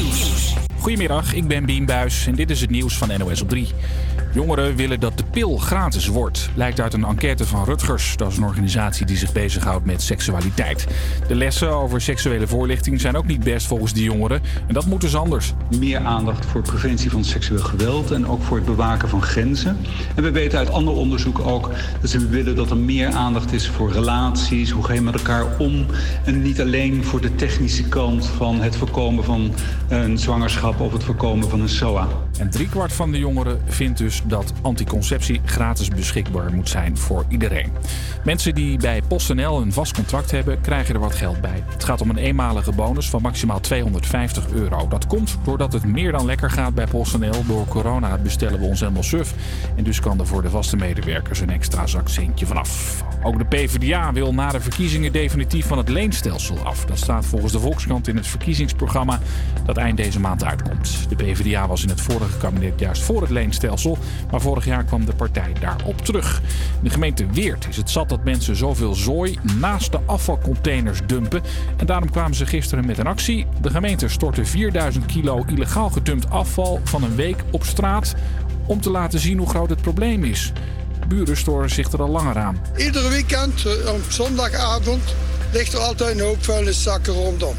Nieuws. Goedemiddag, ik ben Bien Buis en dit is het nieuws van NOS op 3. Jongeren willen dat de pil gratis wordt, blijkt uit een enquête van Rutgers. Dat is een organisatie die zich bezighoudt met seksualiteit. De lessen over seksuele voorlichting zijn ook niet best volgens die jongeren. En dat moet dus anders. Meer aandacht voor preventie van seksueel geweld en ook voor het bewaken van grenzen. En we weten uit ander onderzoek ook dat ze willen dat er meer aandacht is voor relaties. Hoe ga je met elkaar om? En niet alleen voor de technische kant van het voorkomen van een zwangerschap of het voorkomen van een SOA. En driekwart van de jongeren vindt dus dat anticonceptie gratis beschikbaar moet zijn voor iedereen. Mensen die bij PostNL een vast contract hebben, krijgen er wat geld bij. Het gaat om een eenmalige bonus van maximaal 250 euro. Dat komt doordat het meer dan lekker gaat bij PostNL. Door corona bestellen we ons helemaal suf. En dus kan er voor de vaste medewerkers een extra zakcentje vanaf. Ook de PvdA wil na de verkiezingen definitief van het leenstelsel af. Dat staat volgens de Volkskrant in het verkiezingsprogramma dat eind deze maand De PvdA was in het vorige kabinet juist voor het leenstelsel, maar vorig jaar kwam de partij daarop terug. In de gemeente Weert is het zat dat mensen zoveel zooi naast de afvalcontainers dumpen. En daarom kwamen ze gisteren met een actie. De gemeente stortte 4000 kilo illegaal gedumpt afval van een week op straat om te laten zien hoe groot het probleem is. Buren storen zich er al langer aan. Iedere weekend eh, op zondagavond ligt er altijd een hoop vuilniszakken rondom.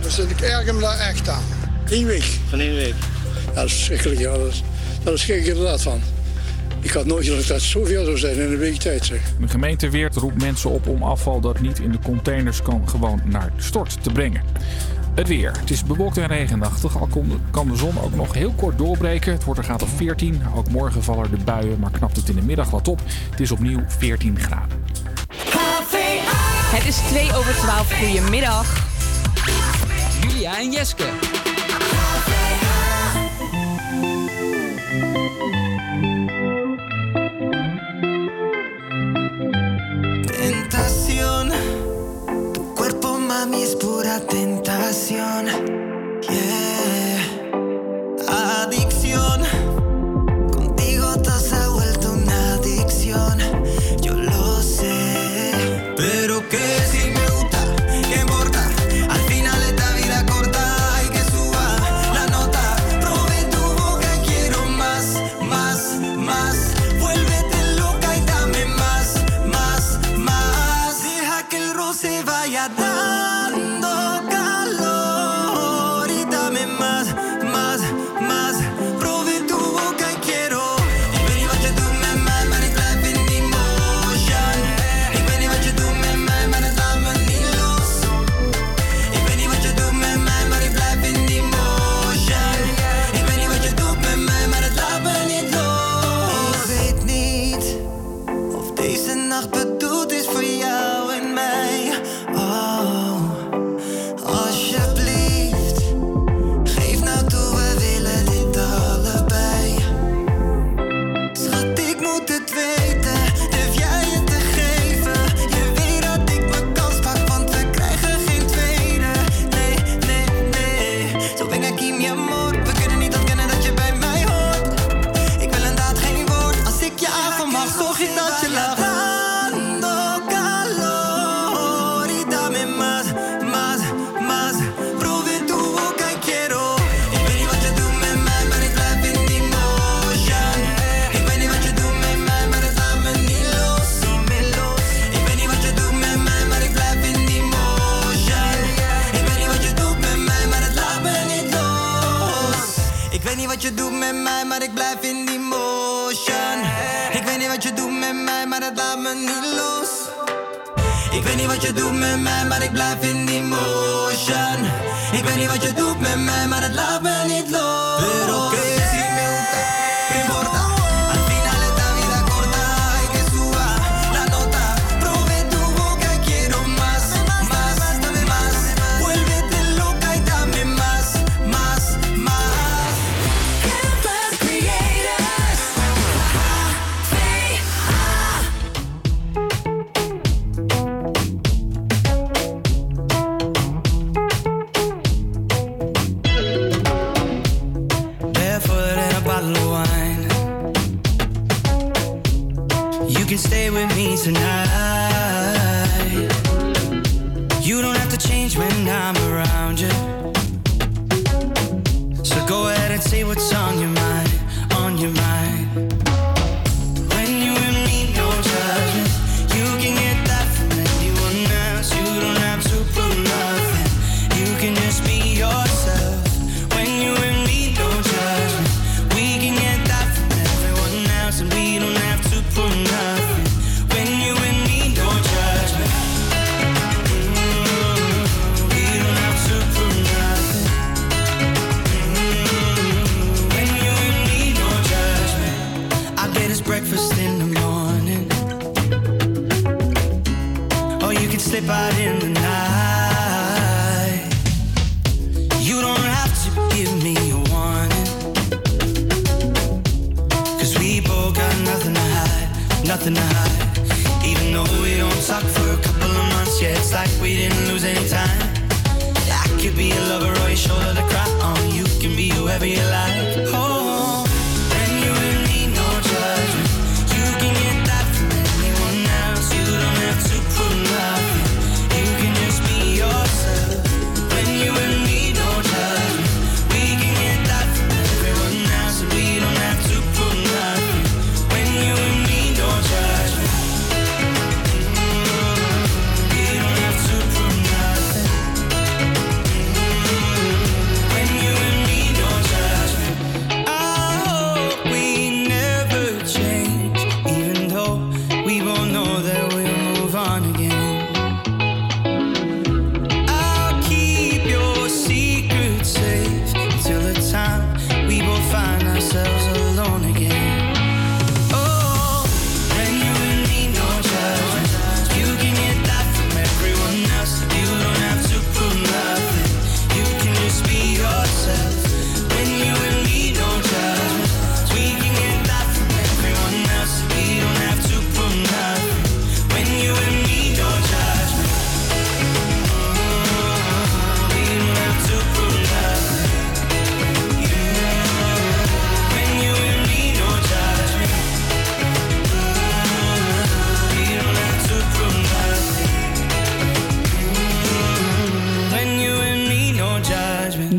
Dus ik erger me daar echt aan. Eén week. Van één week. Ja, dat is verschrikkelijk. Ja. Dat, is, daar schrik ik inderdaad van. Ik had nooit gedacht dat het zoveel zou zijn in een week tijd. Zeg. De gemeente Weert roept mensen op om afval dat niet in de containers kan gewoon naar de stort te brengen. Het weer. Het is bewolkt en regenachtig, al kan de zon ook nog heel kort doorbreken. Het wordt er gaat op 14. Ook morgen vallen de buien, maar knapt het in de middag wat op. Het is opnieuw 14 graden. Het is 2 over 12. Goedemiddag. Julia en Jeske. pasión.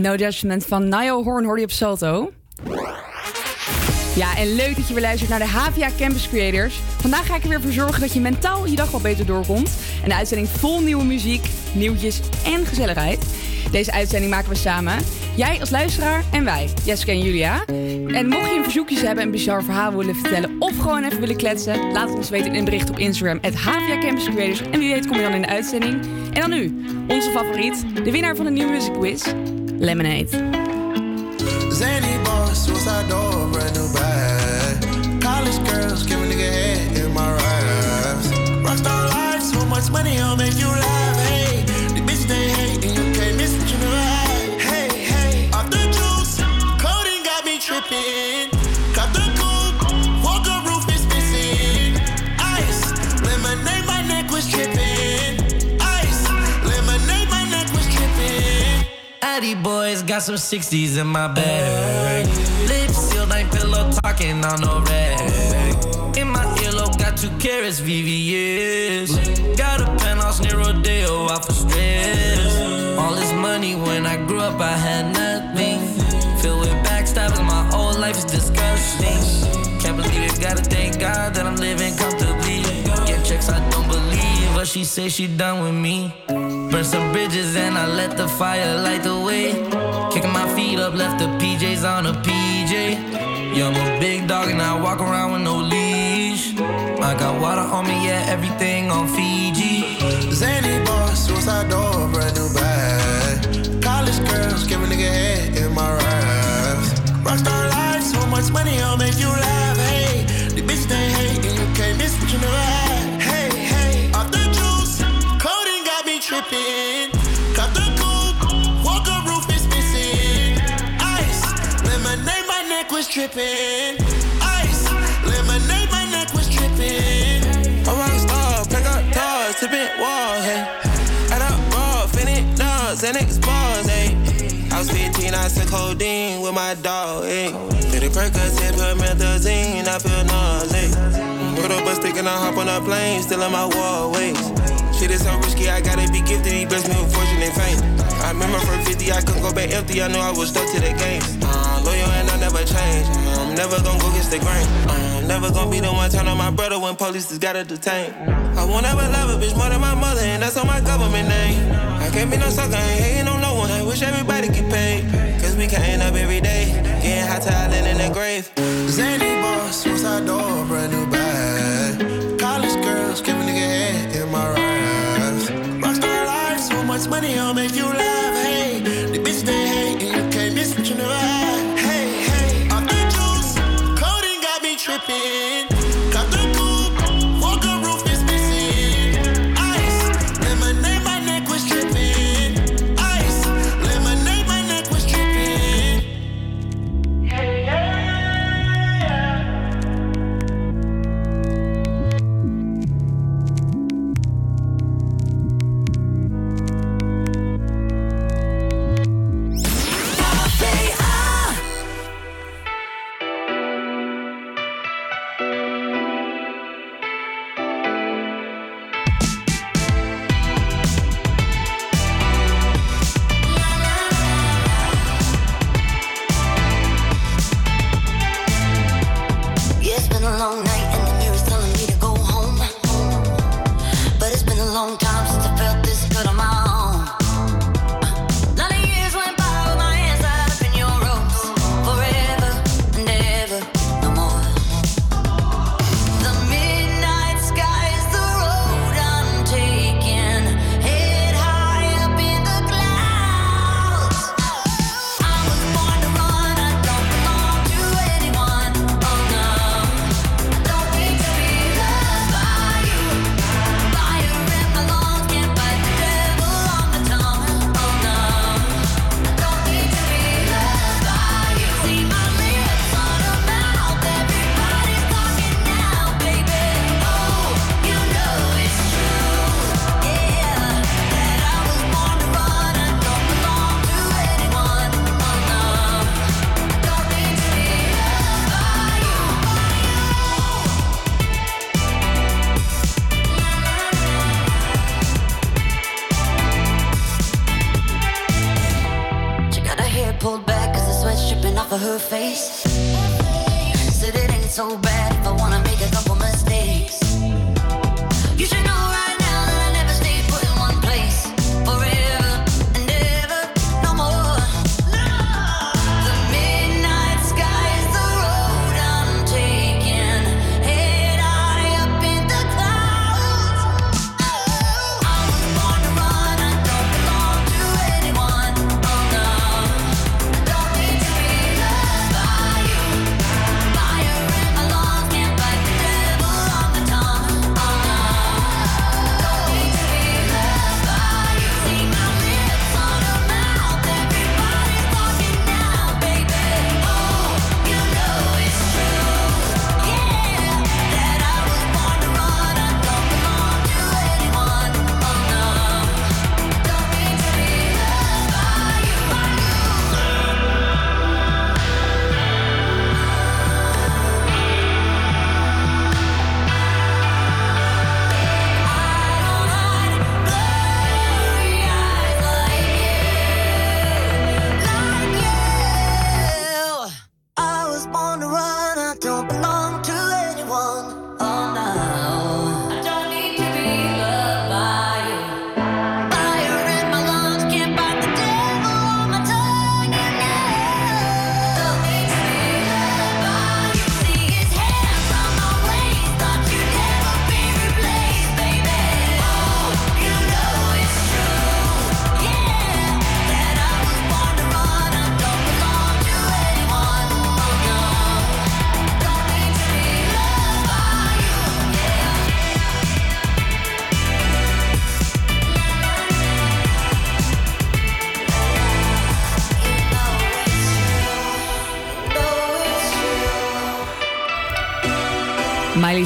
No Judgment van Niall Horn hoorde je op Salto. Ja, en leuk dat je weer luistert naar de HVA Campus Creators. Vandaag ga ik er weer voor zorgen dat je mentaal je dag wat beter doorkomt. Een uitzending vol nieuwe muziek, nieuwtjes en gezelligheid. Deze uitzending maken we samen. Jij als luisteraar en wij, Jessica en Julia. En mocht je een verzoekjes hebben, een bizar verhaal willen vertellen... of gewoon even willen kletsen, laat het ons weten in een bericht op Instagram... HVA Campus Creators. En wie weet kom je dan in de uitzending. En dan nu, onze favoriet, de winnaar van de New Music Quiz, Lemonade. Zany boss, door, brand new bag. College girls, give a nigga head in my. Rockstar life, so much money, I'll make you laugh. Addy boys got some 60s in my bag. Lips sealed, ain't pillow talking on no rag. In my earlobe, got two carrots, VVS. Got a penthouse near Rodeo, out for stress. All this money when I grew up, I had nothing. Filled with backstabbing, my whole life is disgusting. Can't believe it, gotta thank God that I'm living comfortably. But she say she done with me. Burn some bridges and I let the fire light the way. Kicking my feet up, left the PJs on a PJ. Yeah, I'm a big dog and I walk around with no leash. I got water on me, yeah, everything on Fiji. Zany boss, suicide door, brand new bag. College girls, give a nigga head in my raps. Rockstar life, so much money, I'll make you laugh. Tripping. Ice, lemonade, my neck was tripping. A rock star, pick up doors, tipping walls, hey. Add up raw, finish dogs, and expose, hey. I was 15, I took codeine with my dog, hey. Did it Percocet, put methazine, I feel nauseous. Put up a stick and I hop on a plane, still in my wallways. Shit is so risky, I gotta be gifted, he blessed me with fortune and fame. I remember for 50, I couldn't go back empty, I knew I was stuck to the game. Uh, loyal and I never change, I'm never gonna go against the grain. I'm never gonna be the one turn on my brother when police just gotta detain. I won't ever love a bitch more than my mother, and that's on my government name. I can't be no sucker, ain't hating on no one, I wish everybody get paid. Cause we can't up every day, getting hot talent in the grave. Zany boss, suicide door, brand much money, I'll make you laugh.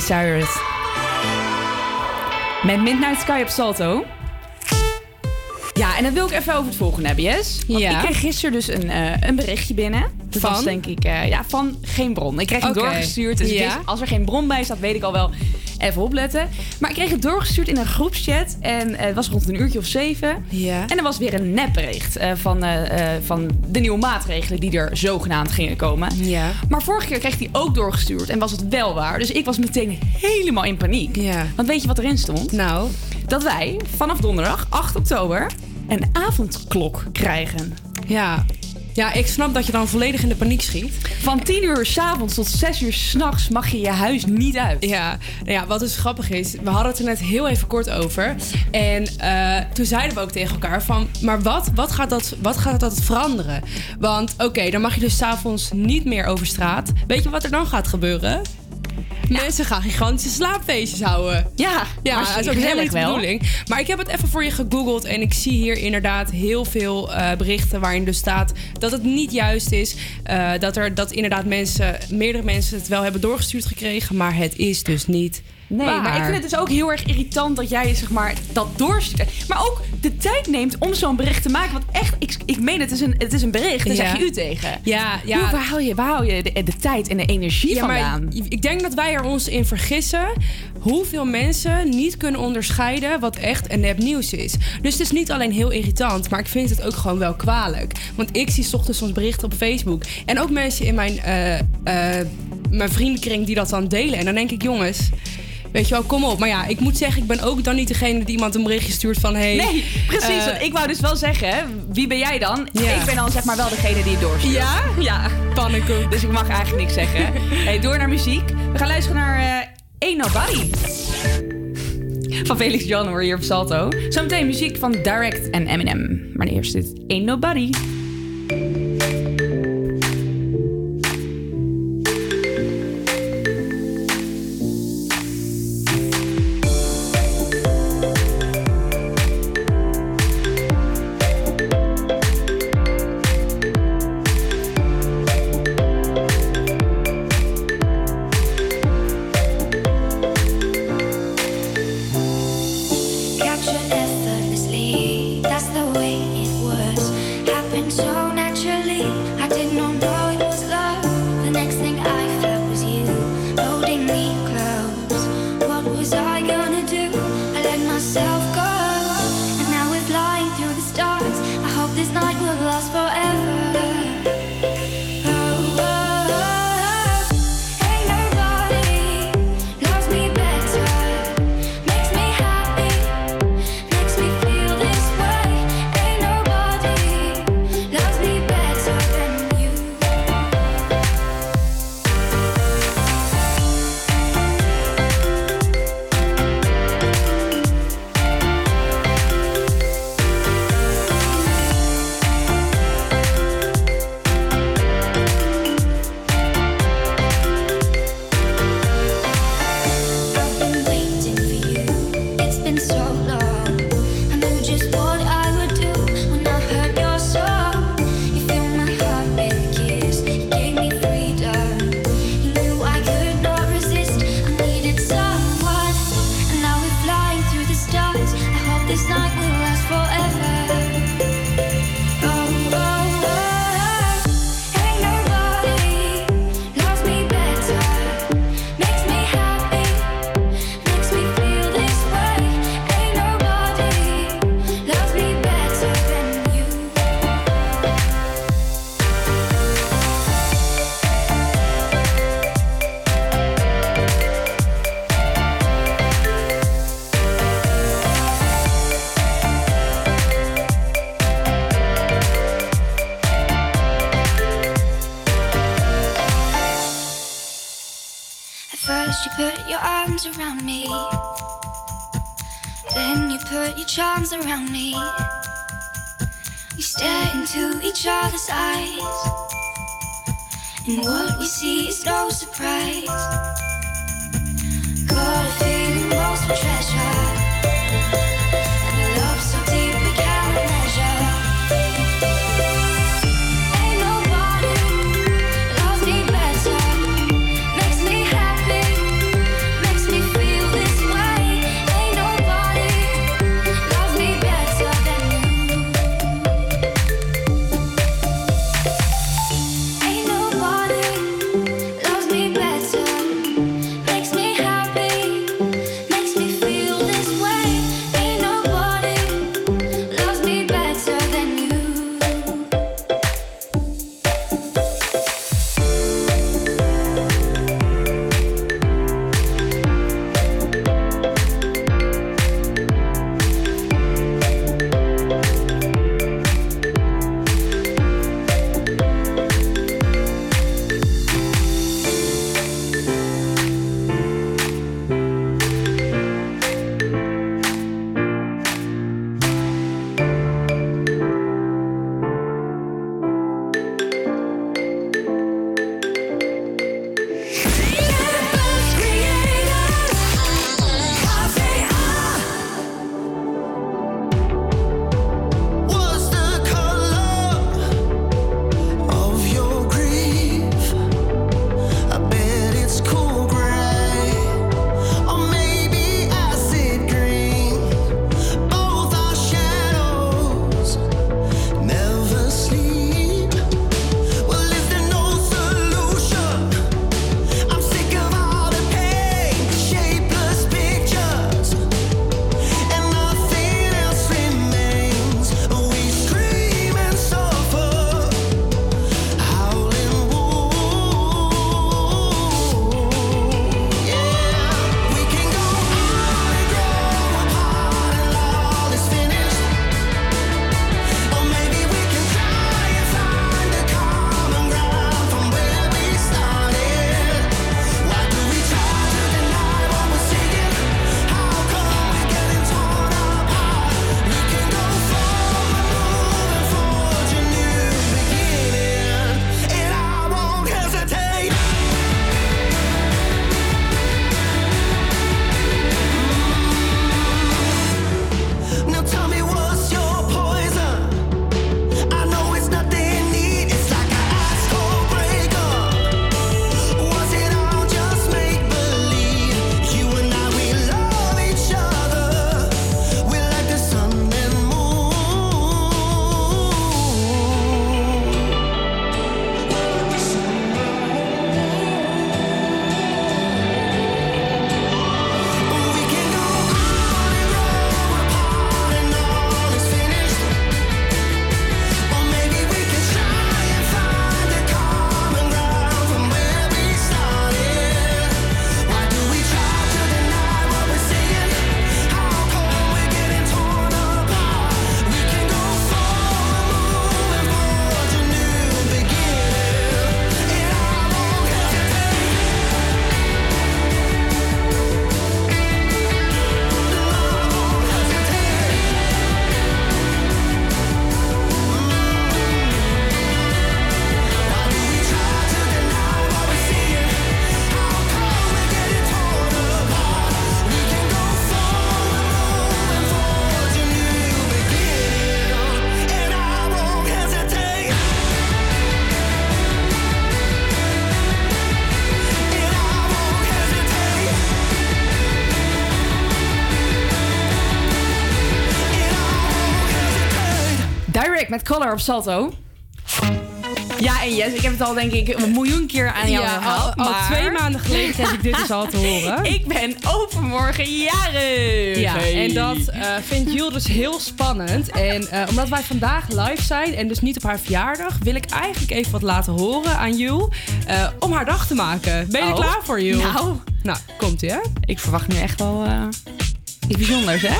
Cyrus. Met Midnight Sky op Salto. Ja, en dan wil ik even over het volgende hebben, Jess. Ja. ik kreeg gisteren dus een, eh, een berichtje binnen. Dat Van? was denk ik, eh, ja, van geen bron. Ik kreeg het Oké. doorgestuurd. Dus ik Ja. wist, als er geen bron bij staat, weet ik al wel even opletten. Maar ik kreeg het doorgestuurd in een groepschat. En eh, het was rond een uurtje of zeven. Ja. En er was weer een nepbericht eh, van, eh, van de nieuwe maatregelen die er zogenaamd gingen komen. Ja. Maar vorige keer kreeg hij ook doorgestuurd en was het wel waar. Dus ik was meteen helemaal in paniek. Ja. Want weet je wat erin stond? Nou, Dat wij vanaf donderdag 8 oktober een avondklok krijgen. ja. Ja, ik snap dat je dan volledig in de paniek schiet. Van 10 uur s'avonds tot 6 uur s'nachts mag je je huis niet uit. Ja, nou ja, wat dus grappig is, we hadden het er net heel even kort over. En eh, toen zeiden we ook tegen elkaar van, maar wat, wat, gaat, dat, wat gaat dat veranderen? Want oké, dan mag je dus s'avonds niet meer over straat. Weet je wat er dan gaat gebeuren? Mensen gaan gigantische slaapfeestjes houden. Ja, Ja, dat is ook helemaal niet de bedoeling. Maar ik heb het even voor je gegoogeld en ik zie hier inderdaad heel veel eh, berichten waarin dus staat dat het niet juist is. eh, dat er dat inderdaad mensen, meerdere mensen het wel hebben doorgestuurd gekregen, maar het is dus niet. Nee, maar ik vind het dus ook heel erg irritant dat jij zeg maar, dat doorstuurt. Maar ook de tijd neemt om zo'n bericht te maken. Want echt, ik, ik meen het is een, het is een bericht. Daar Ja. zeg je u tegen. Ja, ja. Hoe, waar haal je, waar je de, de tijd en de energie Ja, maar vandaan? ik denk dat wij er ons in vergissen hoeveel mensen niet kunnen onderscheiden wat echt en nep nieuws is. Dus het is niet alleen heel irritant, maar ik vind het ook gewoon wel kwalijk. Want ik zie 's ochtends soms berichten op Facebook en ook mensen in mijn, eh, mijn vriendenkring die dat dan delen. En dan denk ik, jongens. Weet je wel, kom op. Maar ja, ik moet zeggen, ik ben ook dan niet degene die iemand een berichtje stuurt van... Hey, Nee, precies. eh, want ik wou dus wel zeggen, wie ben jij dan? Ja. Ik ben dan zeg maar wel degene die het doorstuurt. Ja? Ja. Pannenkoek. Dus ik mag eigenlijk niks zeggen. Hey, door naar muziek. We gaan luisteren naar eh Ain't Nobody. Van Felix John hoor hier op Salto. Zometeen muziek van Direct en Eminem. Maar eerst dit Ain't Nobody. his eyes. And what we see is no surprise. Got a feeling most treasure. Color of Salto. Ja, en yes, ik heb het al denk ik een miljoen keer aan jou ja. Al, maar... twee maanden geleden heb ik dit dus al te horen. ik ben overmorgen jarig. Ja, en dat eh, vindt Jules dus heel spannend. En eh, omdat wij vandaag live zijn en dus niet op haar verjaardag... wil ik eigenlijk even wat laten horen aan Jules eh, om haar dag te maken. Ben je er oh. klaar voor, Jules? Nou. Nou, komt-ie, hè? Ik verwacht nu echt wel iets bijzonders, hè?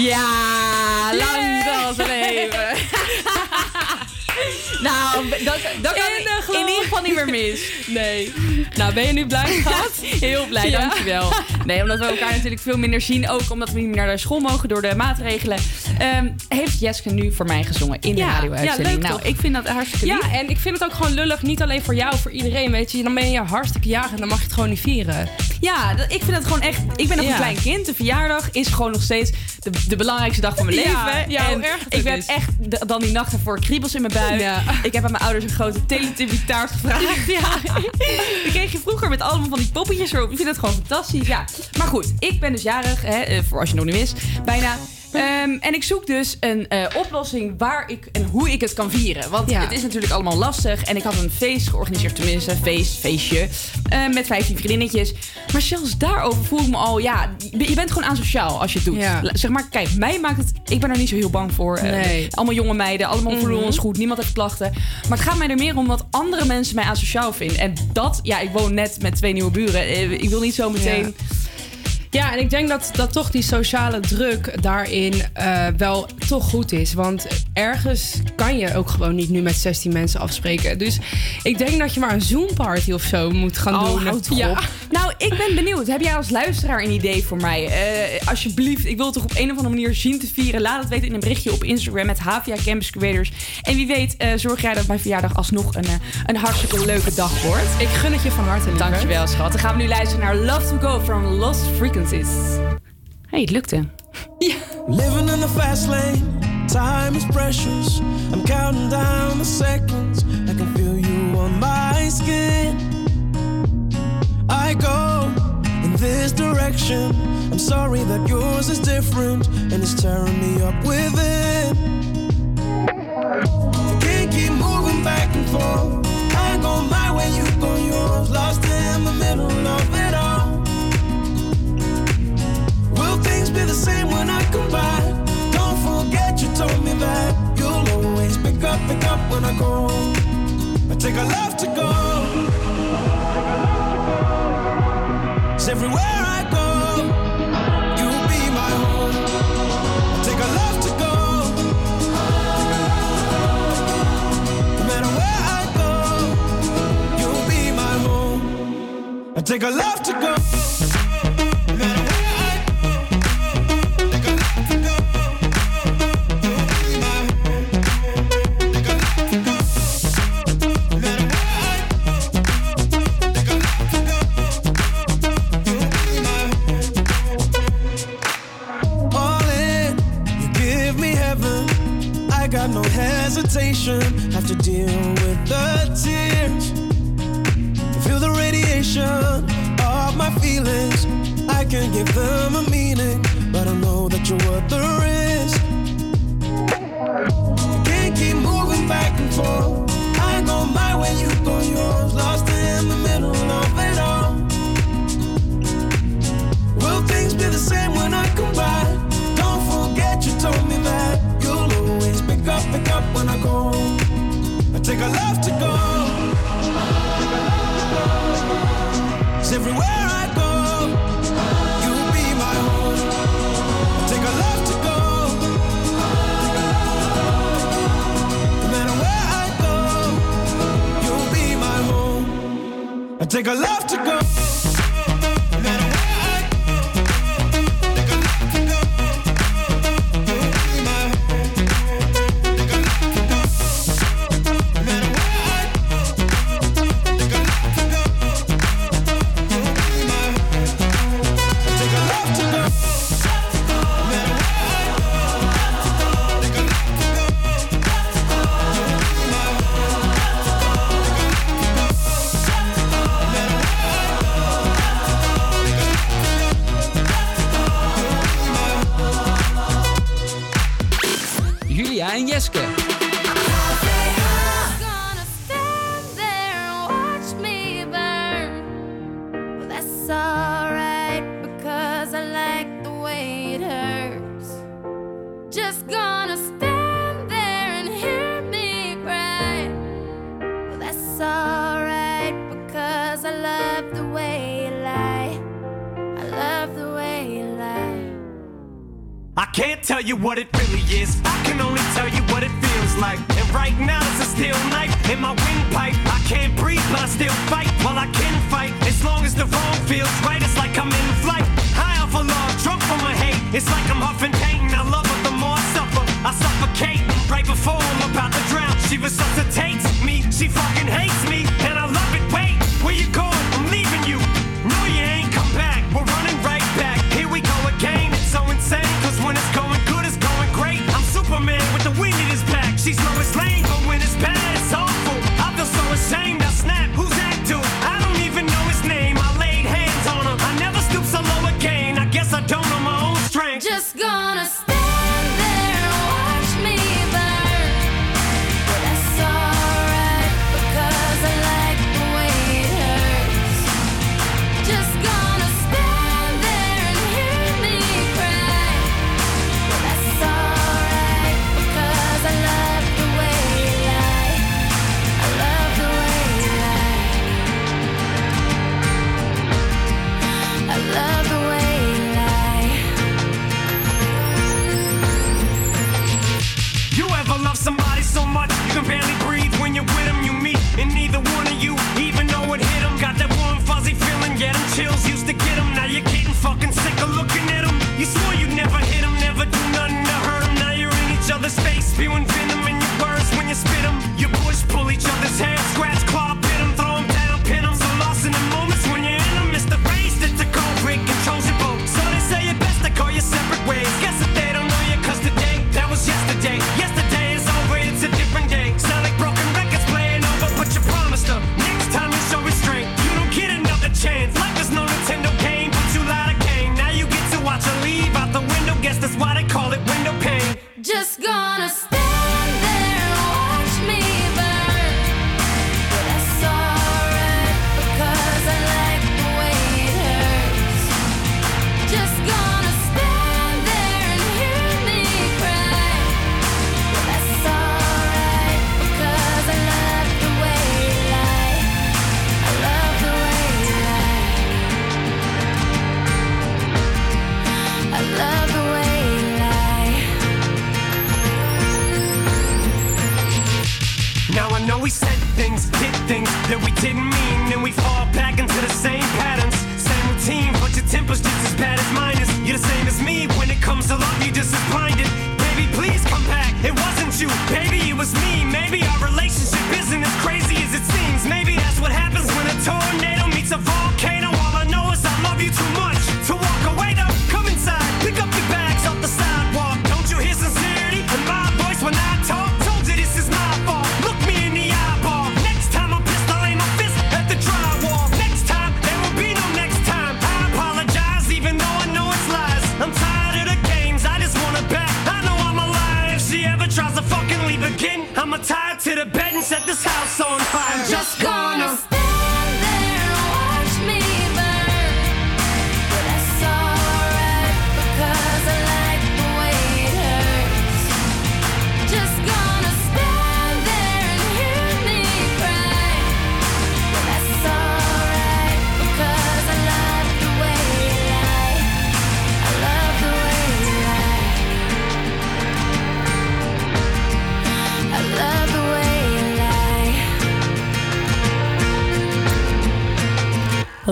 Ja! lang zal leven. nou, dat, dat kan in, in ieder geval niet meer mis. Nee. Nou, ben je nu blij gehad? Heel blij, dankjewel. Nee, omdat we elkaar natuurlijk veel minder zien. Ook omdat we niet meer naar de school mogen door de maatregelen. Ehm, heeft Jeske nu voor mij gezongen in de radio-uitzending. Ja, nou, ik vind dat hartstikke lief. Ja, en ik vind het ook gewoon lullig. Niet alleen voor jou, voor iedereen, weet je. Dan ben je hartstikke jarig en dan mag je het gewoon niet vieren. Ja, ik vind het gewoon echt... Ik ben nog Ja. een klein kind. De verjaardag is gewoon nog steeds de, de belangrijkste dag van mijn leven. ja, en erg ik heb echt dan die nachten voor kriebels in mijn buik. Ja. Ik heb aan mijn ouders een grote teletubby taart gevraagd. Ja. Die kreeg je vroeger met allemaal van die poppetjes erop. Ik vind het gewoon fantastisch. Ja. Maar goed, ik ben dus jarig. Hè, eh, voor als je nog niet wist. Bijna. Ehm, en ik zoek dus een eh, oplossing waar ik en hoe ik het kan vieren. Want Ja. het is natuurlijk allemaal lastig. En ik had een feest georganiseerd, tenminste, een feest, feestje. eh, met 15 vriendinnetjes. Maar zelfs daarover voel ik me al, ja, je bent gewoon asociaal als je het doet. Ja. Zeg maar, kijk, mij maakt het, ik ben er niet zo heel bang voor. Eh, Nee. allemaal jonge meiden, allemaal voelen Mhm. ons goed, niemand heeft klachten. Maar het gaat mij er meer om dat andere mensen mij asociaal vinden. En dat, ja, ik woon net met twee nieuwe buren. Ik wil niet zo meteen. Ja, en ik denk dat, dat toch die sociale druk daarin eh, wel toch goed is. Want ergens kan je ook gewoon niet nu met 16 mensen afspreken. Dus ik denk dat je maar een Zoom-party of zo moet gaan Oh, doen. houd ja. op. Nou, ik ben benieuwd. Heb jij als luisteraar een idee voor mij? Eh, alsjeblieft, ik wil toch op een of andere manier zien te vieren. Laat het weten in een berichtje op Instagram met Havia Campus Creators. En wie weet, eh, zorg jij dat mijn verjaardag alsnog een, een hartstikke leuke dag wordt. Ik gun het je van harte, lieverd. Dankjewel, schat. Dan gaan we nu luisteren naar Love to Go from Lost Frequencies. hey, het lukte. Living in the fast lane, time is precious. I'm counting down the seconds. I can feel you on my skin. I go in this direction. I'm sorry that yours is different and it's tearing me up within. Can't keep moving back and forth. I go my way, you go yours. Lost in the middle of it all. Be the same when I come by? Don't forget you told me that you'll always pick up, pick up when I go. I take a love to go. 'Cause everywhere I go, you'll be my home. I take a love to go. No matter where I go, you'll be my home. I take a love to go.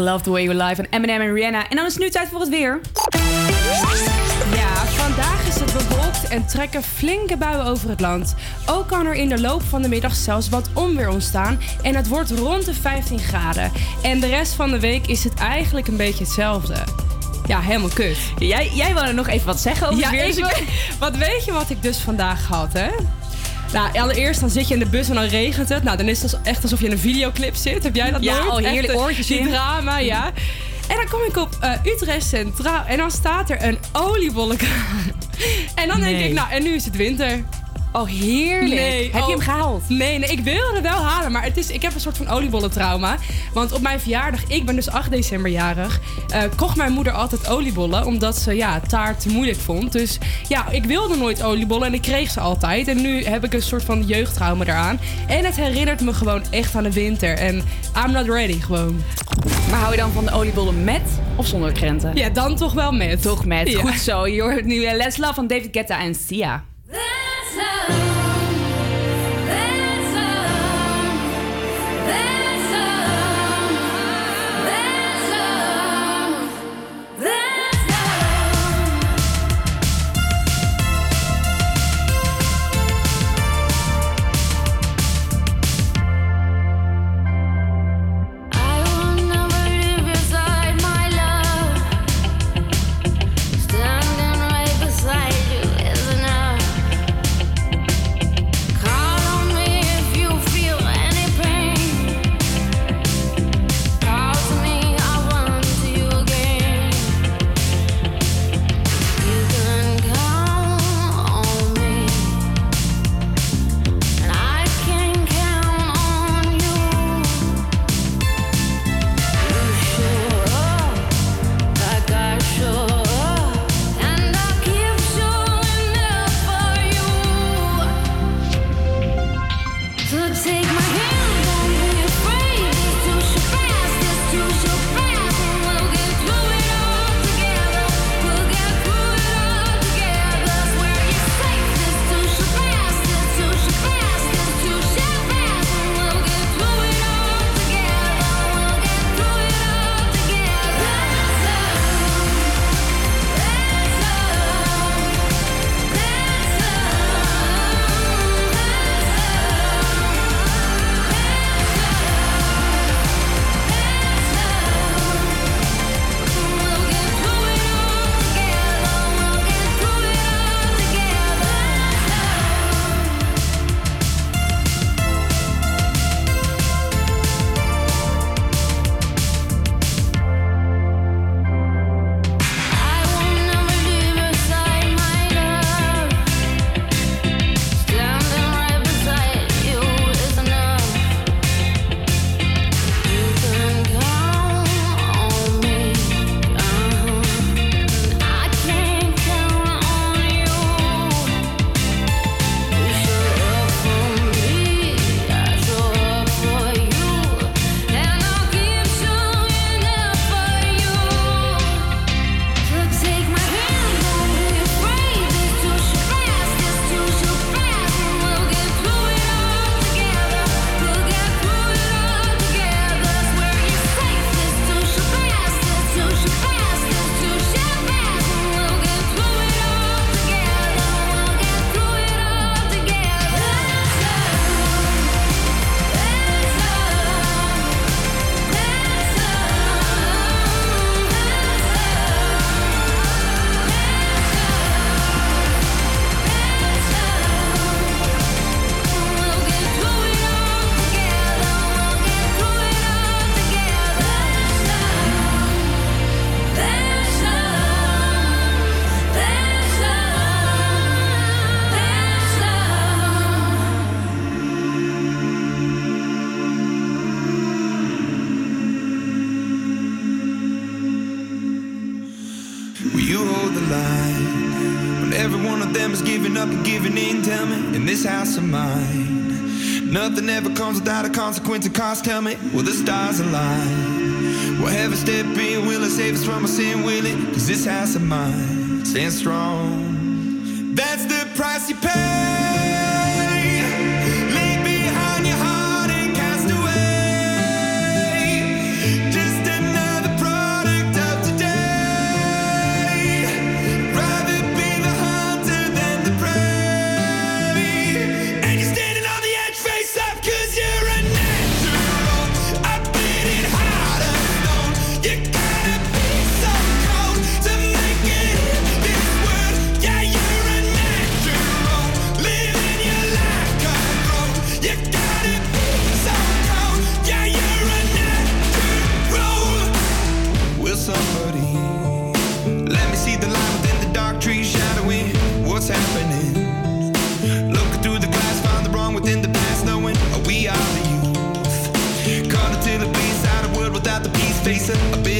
Love The Way You Live in Eminem en Rihanna. En dan is het nu tijd voor het weer. Ja, vandaag is het bewolkt en trekken flinke buien over het land. Ook kan er in de loop van de middag zelfs wat onweer ontstaan en het wordt rond de 15 graden. En de rest van de week is het eigenlijk een beetje hetzelfde. Ja, helemaal kut. Jij, jij wilde nog even wat zeggen over ja, het weer. Dus wat weet je wat ik dus vandaag had, hè? Nou, allereerst dan zit je in de bus en dan regent het. Nou, dan is het echt alsof je in een videoclip zit. Heb jij dat ja, nooit? Ja, oh, eh, oortjes in. drama, ja. En dan kom ik op eh, Utrecht Centraal en dan staat er een oliebollenkraam. en dan denk ik, nou, en nu is het winter. Oh, heerlijk. Heb je hem gehaald? Nee, nee, ik wilde wel halen, maar het is, ik heb een soort van oliebollentrauma. Want op mijn verjaardag, ik ben dus 8 december jarig, eh, kocht mijn moeder altijd oliebollen, omdat ze ja, taart te moeilijk vond. Dus ja, ik wilde nooit oliebollen en ik kreeg ze altijd. En nu heb ik een soort van jeugdtrauma eraan. En het herinnert me gewoon echt aan de winter. En I'm not ready, gewoon. Maar hou je dan van de oliebollen met of zonder krenten? Ja, dan toch wel met. Toch met. Ja. Goed zo. Je hoort nu eh, Let's Love van David Guetta en Sia. Is giving up and giving in? Tell me, in this house of mine, nothing ever comes without a consequence and cost. Tell me, will the stars align? Will heaven step in? Will it save us from our sin? Will it? Cause this house of mine stands strong. That's the price you pay. chasing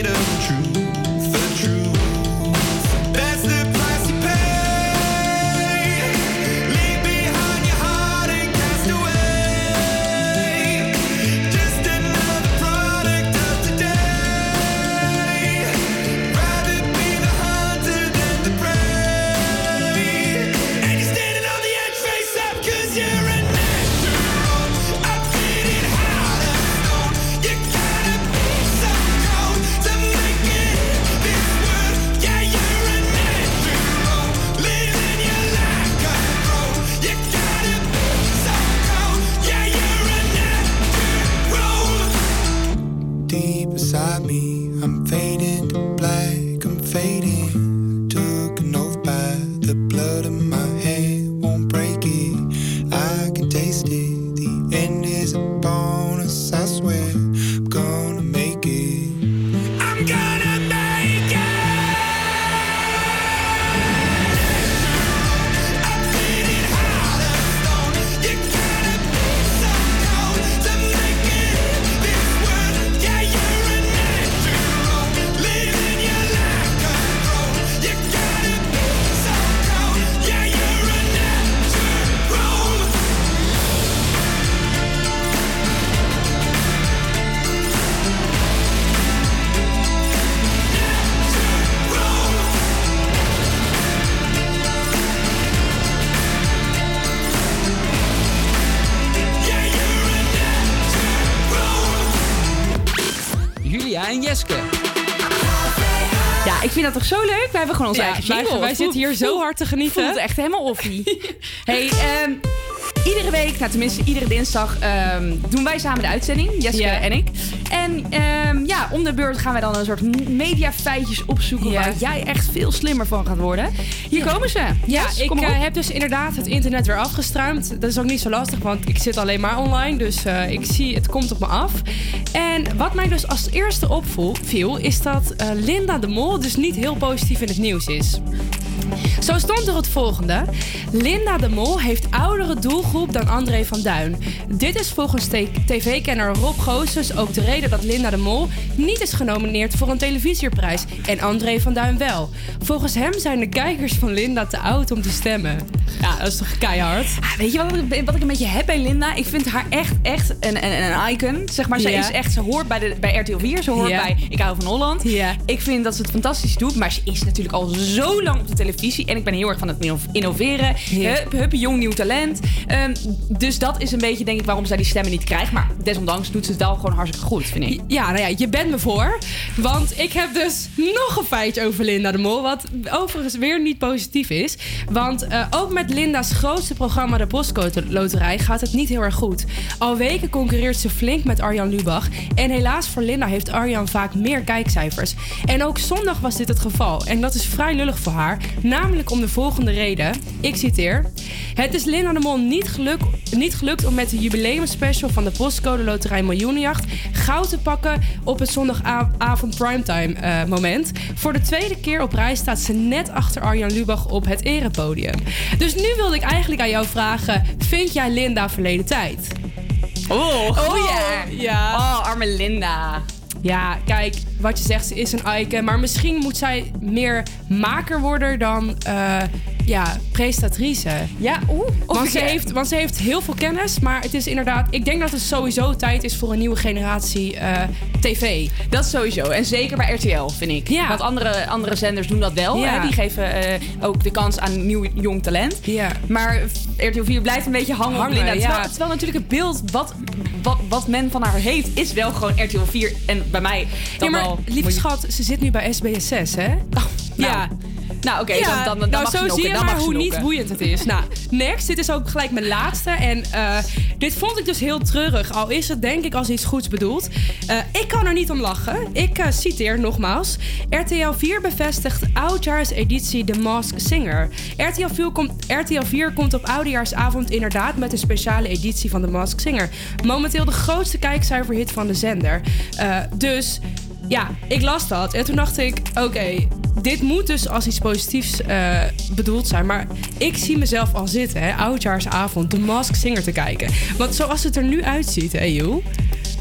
hebben gewoon onze Ja, eigen wij- jingle. wij Het zitten hier zo hard te genieten. voelt echt helemaal offie. hey, ehm, iedere week, nou tenminste iedere dinsdag, ehm, doen wij samen de uitzending. Jeske Ja. en ik. En ehm, ja, om de beurt gaan wij dan een soort mediafeitjes opzoeken... Ja. waar jij echt veel slimmer van gaat worden. Hier komen ze. Ja, Yes, ik eh, heb dus inderdaad het internet weer afgestruimd. Dat is ook niet zo lastig, want ik zit alleen maar online. Dus eh, ik zie, het komt op me af. En wat mij dus als eerste opviel, is dat eh, Linda de Mol dus niet heel positief in het nieuws is. Zo stond er het volgende. Linda de Mol heeft oudere doelgroep dan André van Duin. Dit is volgens tv-kenner Rob Goossens ook de reden dat Linda de Mol niet is genomineerd voor een televisieprijs en André van Duin wel. Volgens hem zijn de kijkers van Linda te oud om te stemmen. Ja, dat is toch keihard? Ah, weet je wat, ik- wat ik een beetje heb bij Linda? Ik vind haar echt, echt een, een, een icon. Zeg maar, ze Ja. is echt, ze hoort bij, de, bij RTL 4, ze hoort Ja. bij Ik hou van Holland. Ik vind dat ze het fantastisch doet, maar ze is natuurlijk al zo lang op de televisie. En ik ben heel erg van het inno- innoveren. Hup, hup, jong nieuw talent. Ehm, dus dat is een beetje, denk ik, waarom zij die stemmen niet krijgt. Maar desondanks doet ze het wel gewoon hartstikke goed, vind ik. Ja, nou ja, je bent me voor. Want ik heb dus nog een feitje over Linda de Mol. Wat overigens weer niet positief is. Want eh, ook met Linda's grootste programma, de Postcode Loterij, gaat het niet heel erg goed. Al weken concurreert ze flink met Arjan Lubach. En helaas voor Linda heeft Arjan vaak meer kijkcijfers. En ook zondag was dit het geval. En dat is vrij lullig voor haar. Namelijk om de volgende reden. Ik citeer. Het is Linda de Mol niet, geluk, niet gelukt om met de jubileumspecial van de Postcode Loterij Miljoenenjacht goud te pakken op het zondagavond primetime eh, moment. Voor de tweede keer op rij staat ze net achter Arjan Lubach op het erepodium. Dus nu wilde ik eigenlijk aan jou vragen: vind jij Linda verleden tijd? Oh, Oh ja. Ja. Oh, arme Linda. Ja, kijk, wat je zegt, ze is een icon. Maar misschien moet zij meer maker worden dan eh, ja, presentatrice. Ja, oeh. Want ze, heeft, want ze heeft heel veel kennis. Maar het is inderdaad... Ik denk dat het sowieso tijd is voor een nieuwe generatie eh, tv. Dat sowieso. En zeker bij RTL, vind ik. Ja. Want andere, andere zenders doen dat wel. Ja. Hè? Die geven eh, ook de kans aan nieuw jong talent. Ja. Maar RTL 4 blijft een beetje hangen, Hangen, Linda. Terwijl, terwijl natuurlijk het beeld wat, wat, wat men van haar heeft... is wel gewoon RTL 4 en bij mij dan Ja, maar wel... lieve schat, ze zit nu bij SBS 6, hè? ja. Nou, oké, ja, dan, dan, dan nou, mag zo zie je maar hoe niet boeiend het is. Nou, next. Dit is ook gelijk mijn laatste. En eh, dit vond ik dus heel treurig. Al is het denk ik als iets goeds bedoeld. Eh, ik kan er niet om lachen. Ik eh, citeer nogmaals. RTL 4 bevestigt oudjaarseditie The Mask Singer. RTL 4, komt, RTL 4 komt op oudejaarsavond inderdaad met een speciale editie van The Mask Singer. Momenteel de grootste kijkcijferhit van de zender. Dus ja, ik las dat. En toen dacht ik, oké, dit moet dus als iets positiefs eh, bedoeld zijn. Maar ik zie mezelf al zitten, hè, oudjaarsavond, de Mask Singer te kijken. Want zoals het er nu uitziet, hè, joh.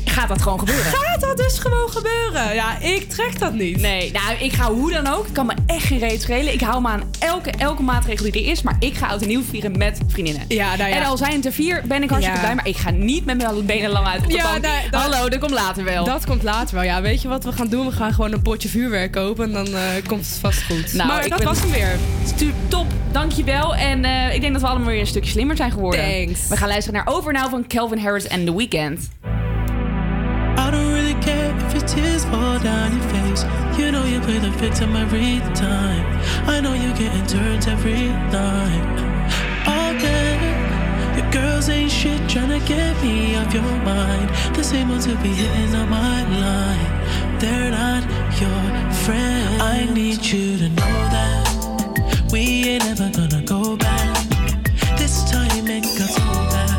Gaat dat gewoon gebeuren. Gaat dat dus gewoon gebeuren? Ja, ik trek dat niet. Nee, nou, ik ga hoe dan ook. Ik kan me echt geen reet schelen. Ik hou me aan elke, elke maatregel die er is. Maar ik ga oud en nieuw vieren met vriendinnen. Ja, nou ja. En al zijn het er vier, ben ik hartstikke Ja. blij. Maar ik ga niet met mijn benen lang uit op de Ja, bank. nou, dat- Hallo, dat komt later wel. Dat komt later wel. Ja, weet je wat we gaan doen? We gaan gewoon een potje vuurwerk kopen en dan eh, komt het vast goed. Nou, maar dat ben- was hem weer. Top, dankjewel. En eh, ik denk dat we allemaal weer een stukje slimmer zijn geworden. Thanks. We gaan luisteren naar Over Now van Calvin Harris en The Weeknd. Tears fall down your face. You know you play the victim every time. I know you getting turned every night. Okay, your girls ain't shit tryna get me off your mind. The same ones who be hitting on my line. They're not your friend. I need you to know that we ain't ever gonna go back. This time it got so bad.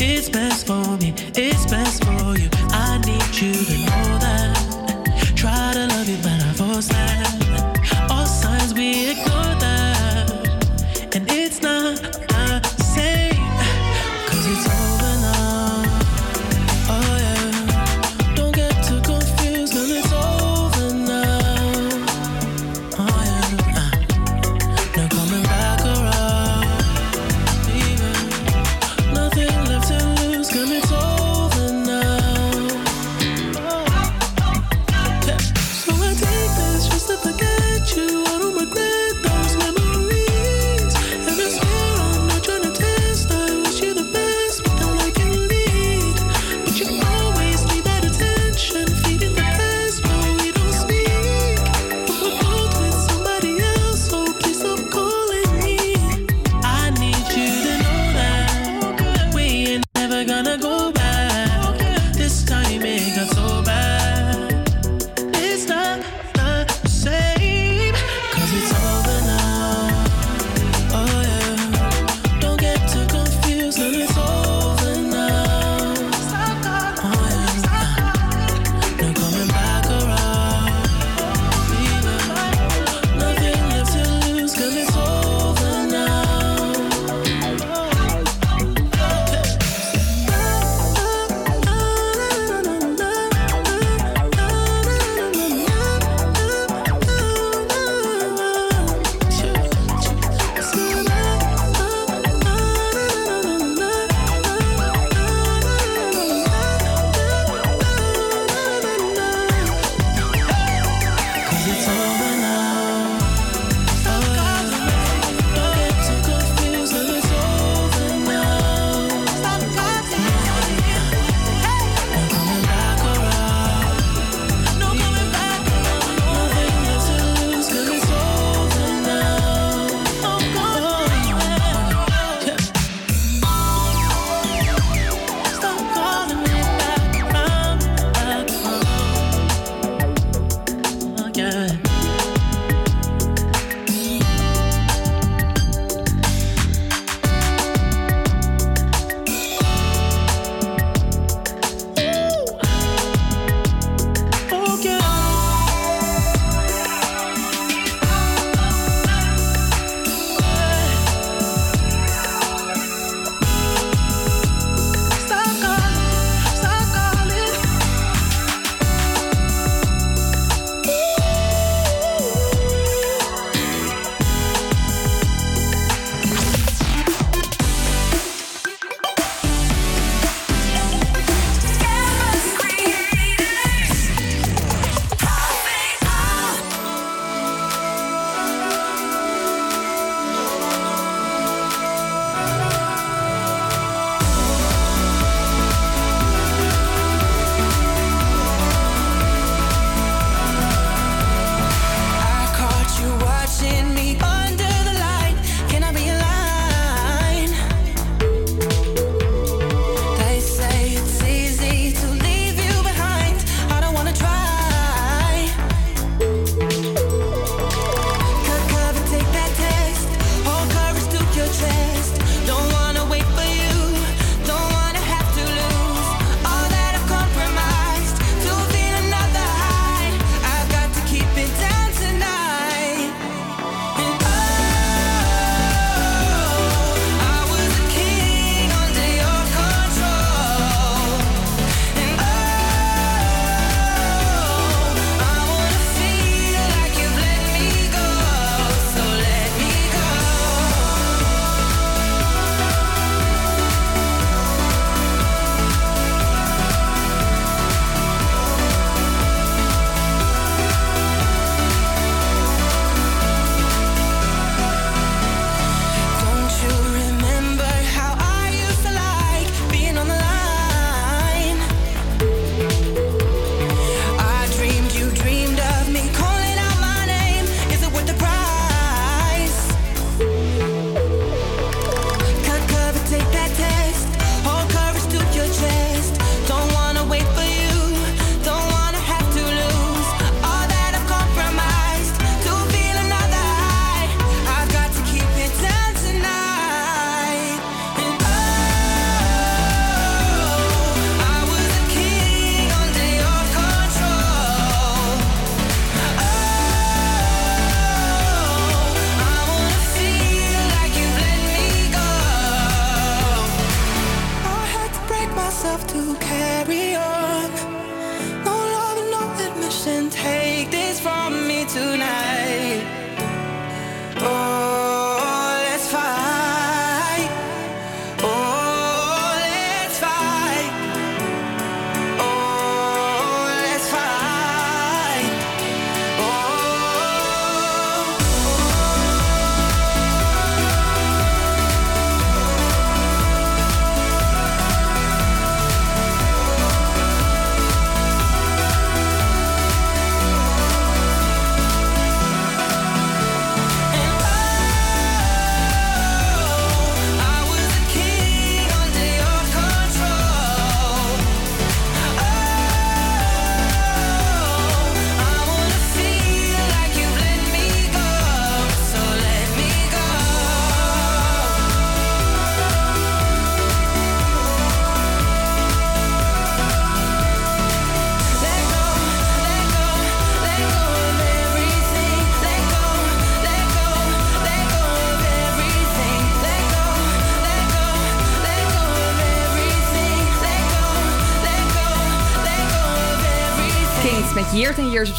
It's best for me, it's best for you. I need you to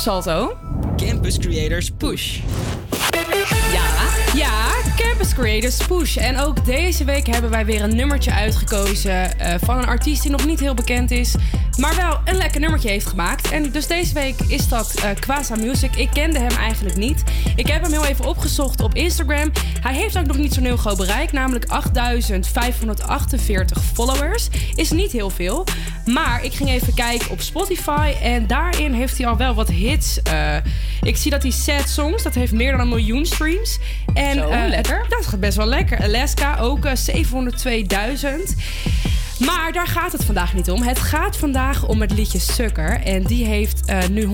Salto. Campus Creators Push. Ja. Ja, Campus Creators Push. En ook deze week hebben wij weer een nummertje uitgekozen eh, van een artiest die nog niet heel bekend is, maar wel een lekker nummertje heeft gemaakt. En dus deze week is dat eh Quasa Music. Ik kende hem eigenlijk niet. Ik heb hem heel even opgezocht op Instagram. Hij heeft ook nog niet zo'n heel groot bereik, namelijk 8548 followers. Is niet heel veel. Maar ik ging even kijken op Spotify en daarin heeft hij al wel wat hits. Eh, ik zie dat hij Sad Songs, dat heeft meer dan een miljoen streams. En Zo, eh, lekker. Dat gaat best wel lekker. Alaska ook eh, 702.000. Maar daar gaat het vandaag niet om. Het gaat vandaag om het liedje Sukker. En die heeft eh, nu 112.641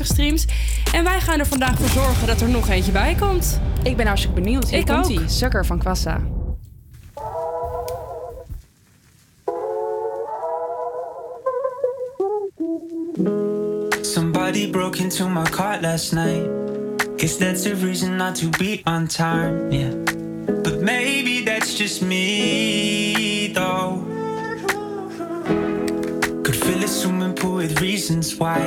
streams. En wij gaan er vandaag voor zorgen dat er nog eentje bij komt. Ik ben hartstikke benieuwd. Hier Ik komt ook. Sukker van Quassa. Into my car last night. Guess that's a reason not to be on time, yeah. But maybe that's just me, though. Could fill a swimming pool with reasons why.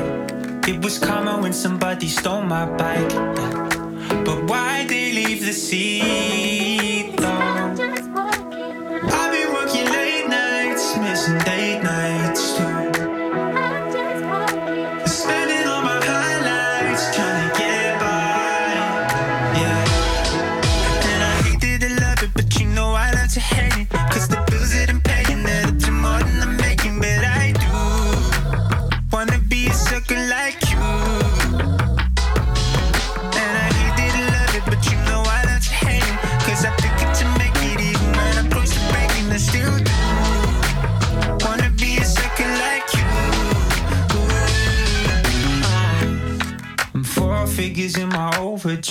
It was karma when somebody stole my bike. yeah. But why they leave the seat, in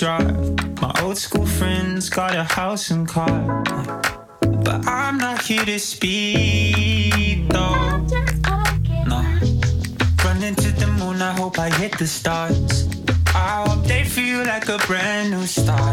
my. Old school friends got a house and car. But I'm not here to speak though. No. Run into the moon, I hope I hit the stars. I hope they feel like a brand new start.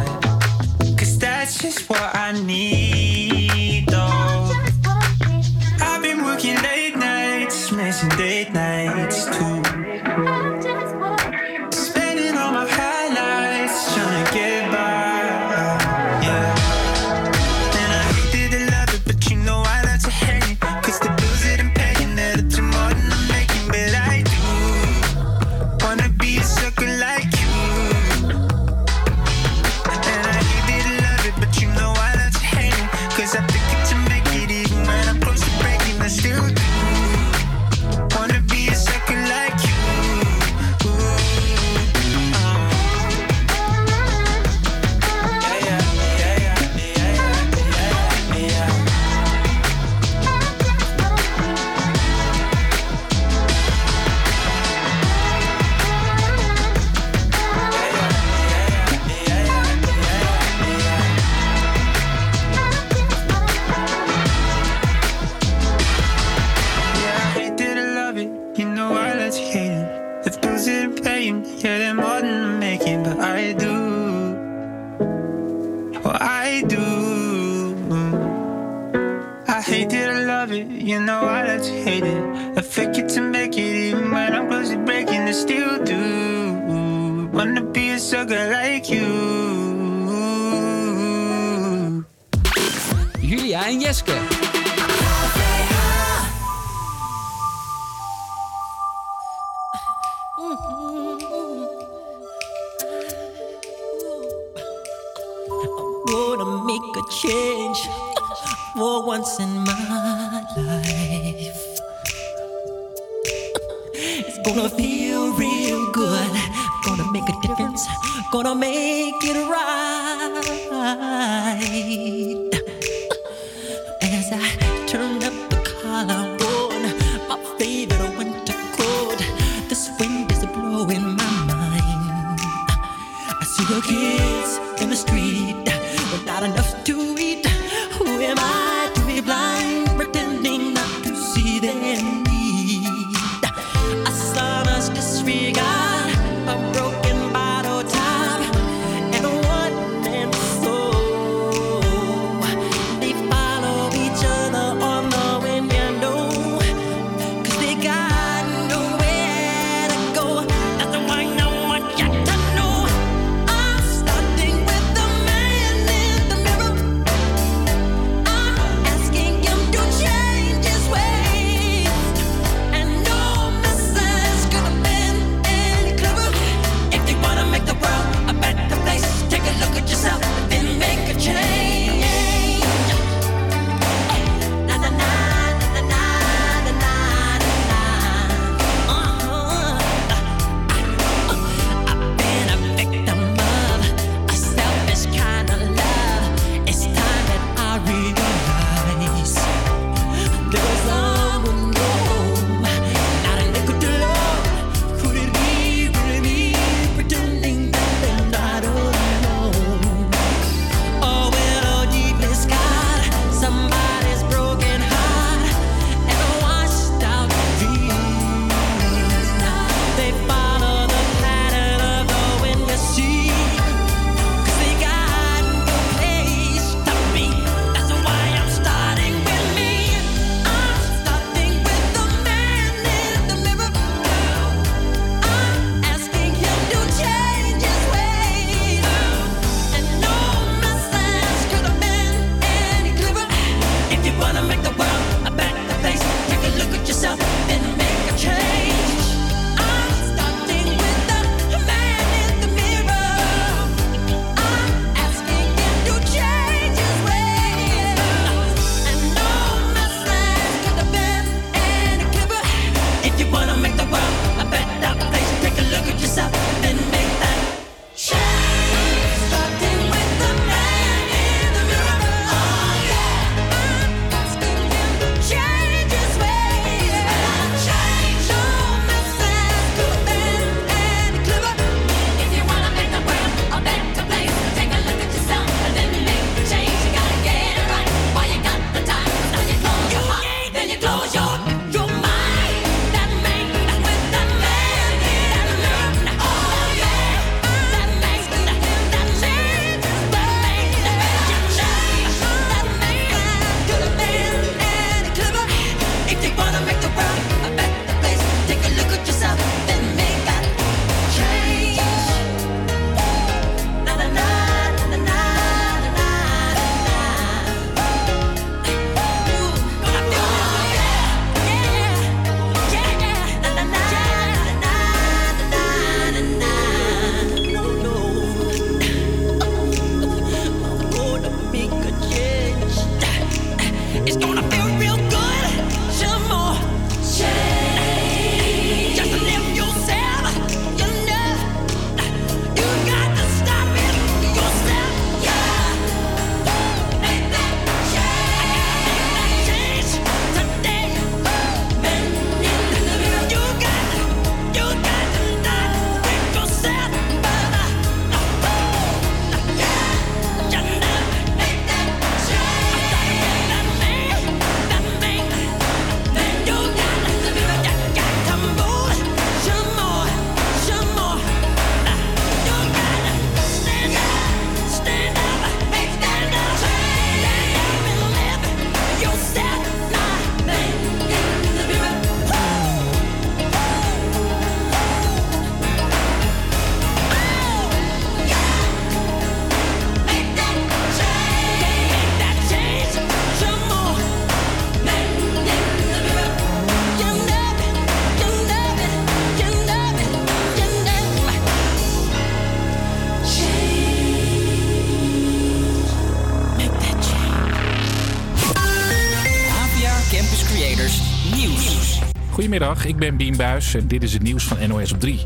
Goedemiddag, ik ben Bien Buis en dit is het nieuws van NOS op 3.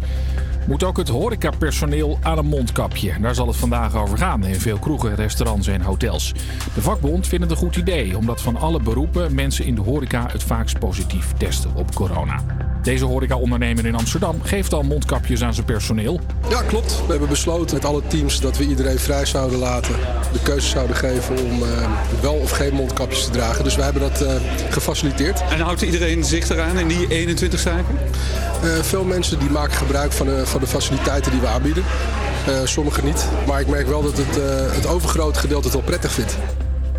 Moet ook het horecapersoneel aan een mondkapje? Daar zal het vandaag over gaan in veel kroegen, restaurants en hotels. De vakbond vindt het een goed idee, omdat van alle beroepen mensen in de horeca het vaakst positief testen op corona. Deze horecaondernemer in Amsterdam geeft al mondkapjes aan zijn personeel. Ja, klopt. We hebben besloten met alle teams dat we iedereen vrij zouden laten. De keuze zouden geven om eh, wel of geen mondkapjes te dragen. Dus we hebben dat eh, gefaciliteerd. En houdt iedereen zich eraan in die 21 zaken? Eh, veel mensen die maken gebruik van de, van de faciliteiten die we aanbieden. Eh, sommigen niet. Maar ik merk wel dat het, eh, het overgrote gedeelte het wel prettig vindt.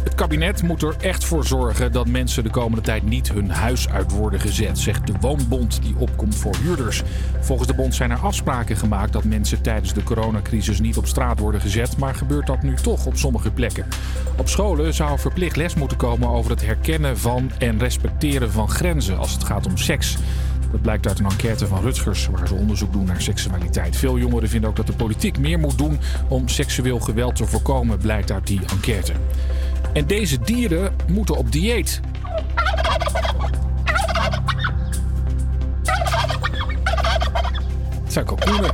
Het kabinet moet er echt voor zorgen dat mensen de komende tijd niet hun huis uit worden gezet, zegt de Woonbond die opkomt voor huurders. Volgens de bond zijn er afspraken gemaakt dat mensen tijdens de coronacrisis niet op straat worden gezet, maar gebeurt dat nu toch op sommige plekken. Op scholen zou verplicht les moeten komen over het herkennen van en respecteren van grenzen als het gaat om seks. Dat blijkt uit een enquête van Rutgers, waar ze onderzoek doen naar seksualiteit. Veel jongeren vinden ook dat de politiek meer moet doen om seksueel geweld te voorkomen, blijkt uit die enquête. En deze dieren moeten op dieet. Het zijn kalkoenen.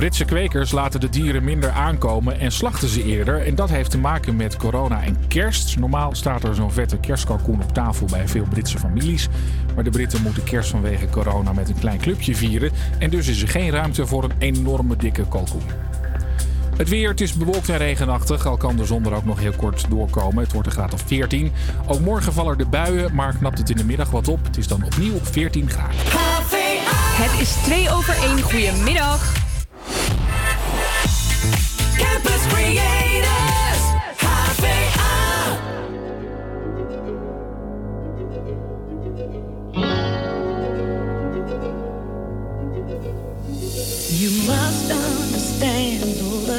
Britse kwekers laten de dieren minder aankomen en slachten ze eerder. En dat heeft te maken met corona en kerst. Normaal staat er zo'n vette kerstkalkoen op tafel bij veel Britse families. Maar de Britten moeten kerst vanwege corona met een klein clubje vieren. En dus is er geen ruimte voor een enorme dikke kalkoen. Het weer, het is bewolkt en regenachtig. Al kan de zon er ook nog heel kort doorkomen. Het wordt een graad of 14. Ook morgen vallen er buien, maar knapt het in de middag wat op. Het is dan opnieuw 14 graden. Het is 2 over 1. Goedemiddag. Campus Creators, HVA. You must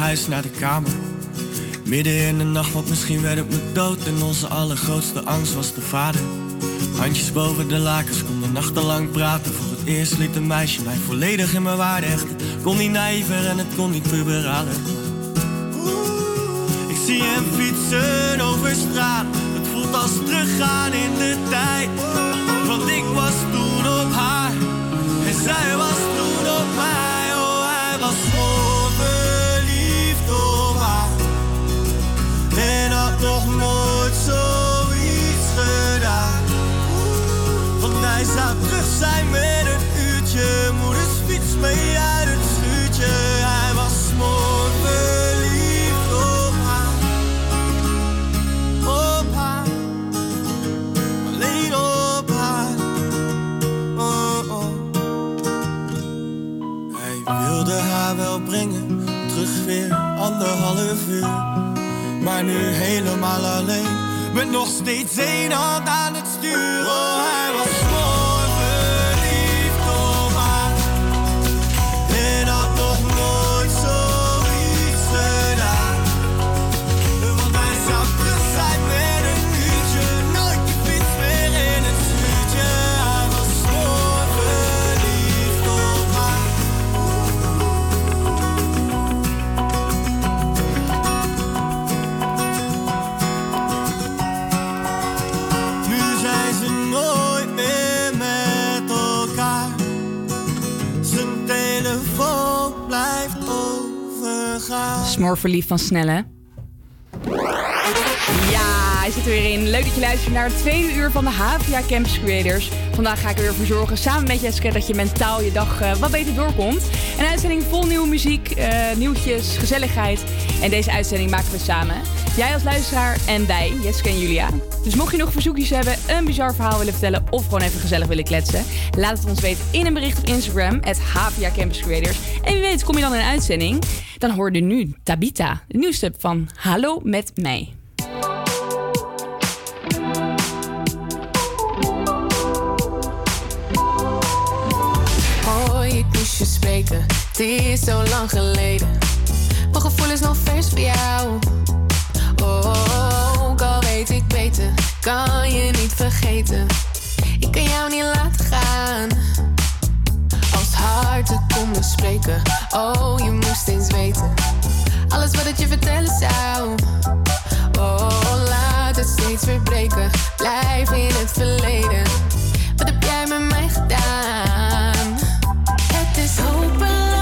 huis naar de kamer. Midden in de nacht, want misschien werd het me dood. En onze allergrootste angst was de vader. Handjes boven de lakens, konden nachtenlang praten. Voor het eerst liet een meisje mij volledig in mijn waarde hechten. Kon niet naïver en het kon niet puberalen. Ik zie hem fietsen over straat. Het voelt als teruggaan in de tijd. Want ik was toen op haar. En zij was nog nooit zoiets gedaan. Want hij zou terug zijn met een uurtje. Moeders fiets mee uit het schuurtje. Hij was mooi verliefd op haar. Op haar. Alleen op haar. Oh, oh. Hij wilde haar wel brengen. Terug weer anderhalf uur. Maar nu helemaal alleen. Met nog steeds één hand aan het stuur. Smoor verliefd van Snelle. Ja, hij zit er weer in. Leuk dat je luistert naar het tweede uur van de HVA Campus Creators. Vandaag ga ik er weer voor zorgen, samen met Jessica, dat je mentaal je dag eh, wat beter doorkomt. Een uitzending vol nieuwe muziek, eh, nieuwtjes, gezelligheid. En deze uitzending maken we samen. Jij als luisteraar en wij, Jessica en Julia. Dus mocht je nog verzoekjes hebben, een bizar verhaal willen vertellen of gewoon even gezellig willen kletsen, laat het ons weten in een bericht op Instagram, het HVA Campus Creators. En wie weet kom je dan in een uitzending. Dan hoor je nu Tabita, de nieuwste van Hallo met mij. Hoi, ik moest je spreken. Het is zo lang geleden. Mijn gevoel is nog vers voor jou. Oh, ook al weet ik beter, kan je niet vergeten. Ik kan jou niet laten gaan. Harten konden spreken. Oh, je moest eens weten. Alles wat ik je vertellen zou. Oh, laat het steeds weer breken. Blijf in het verleden. Wat heb jij met mij gedaan? Het is hopeloos,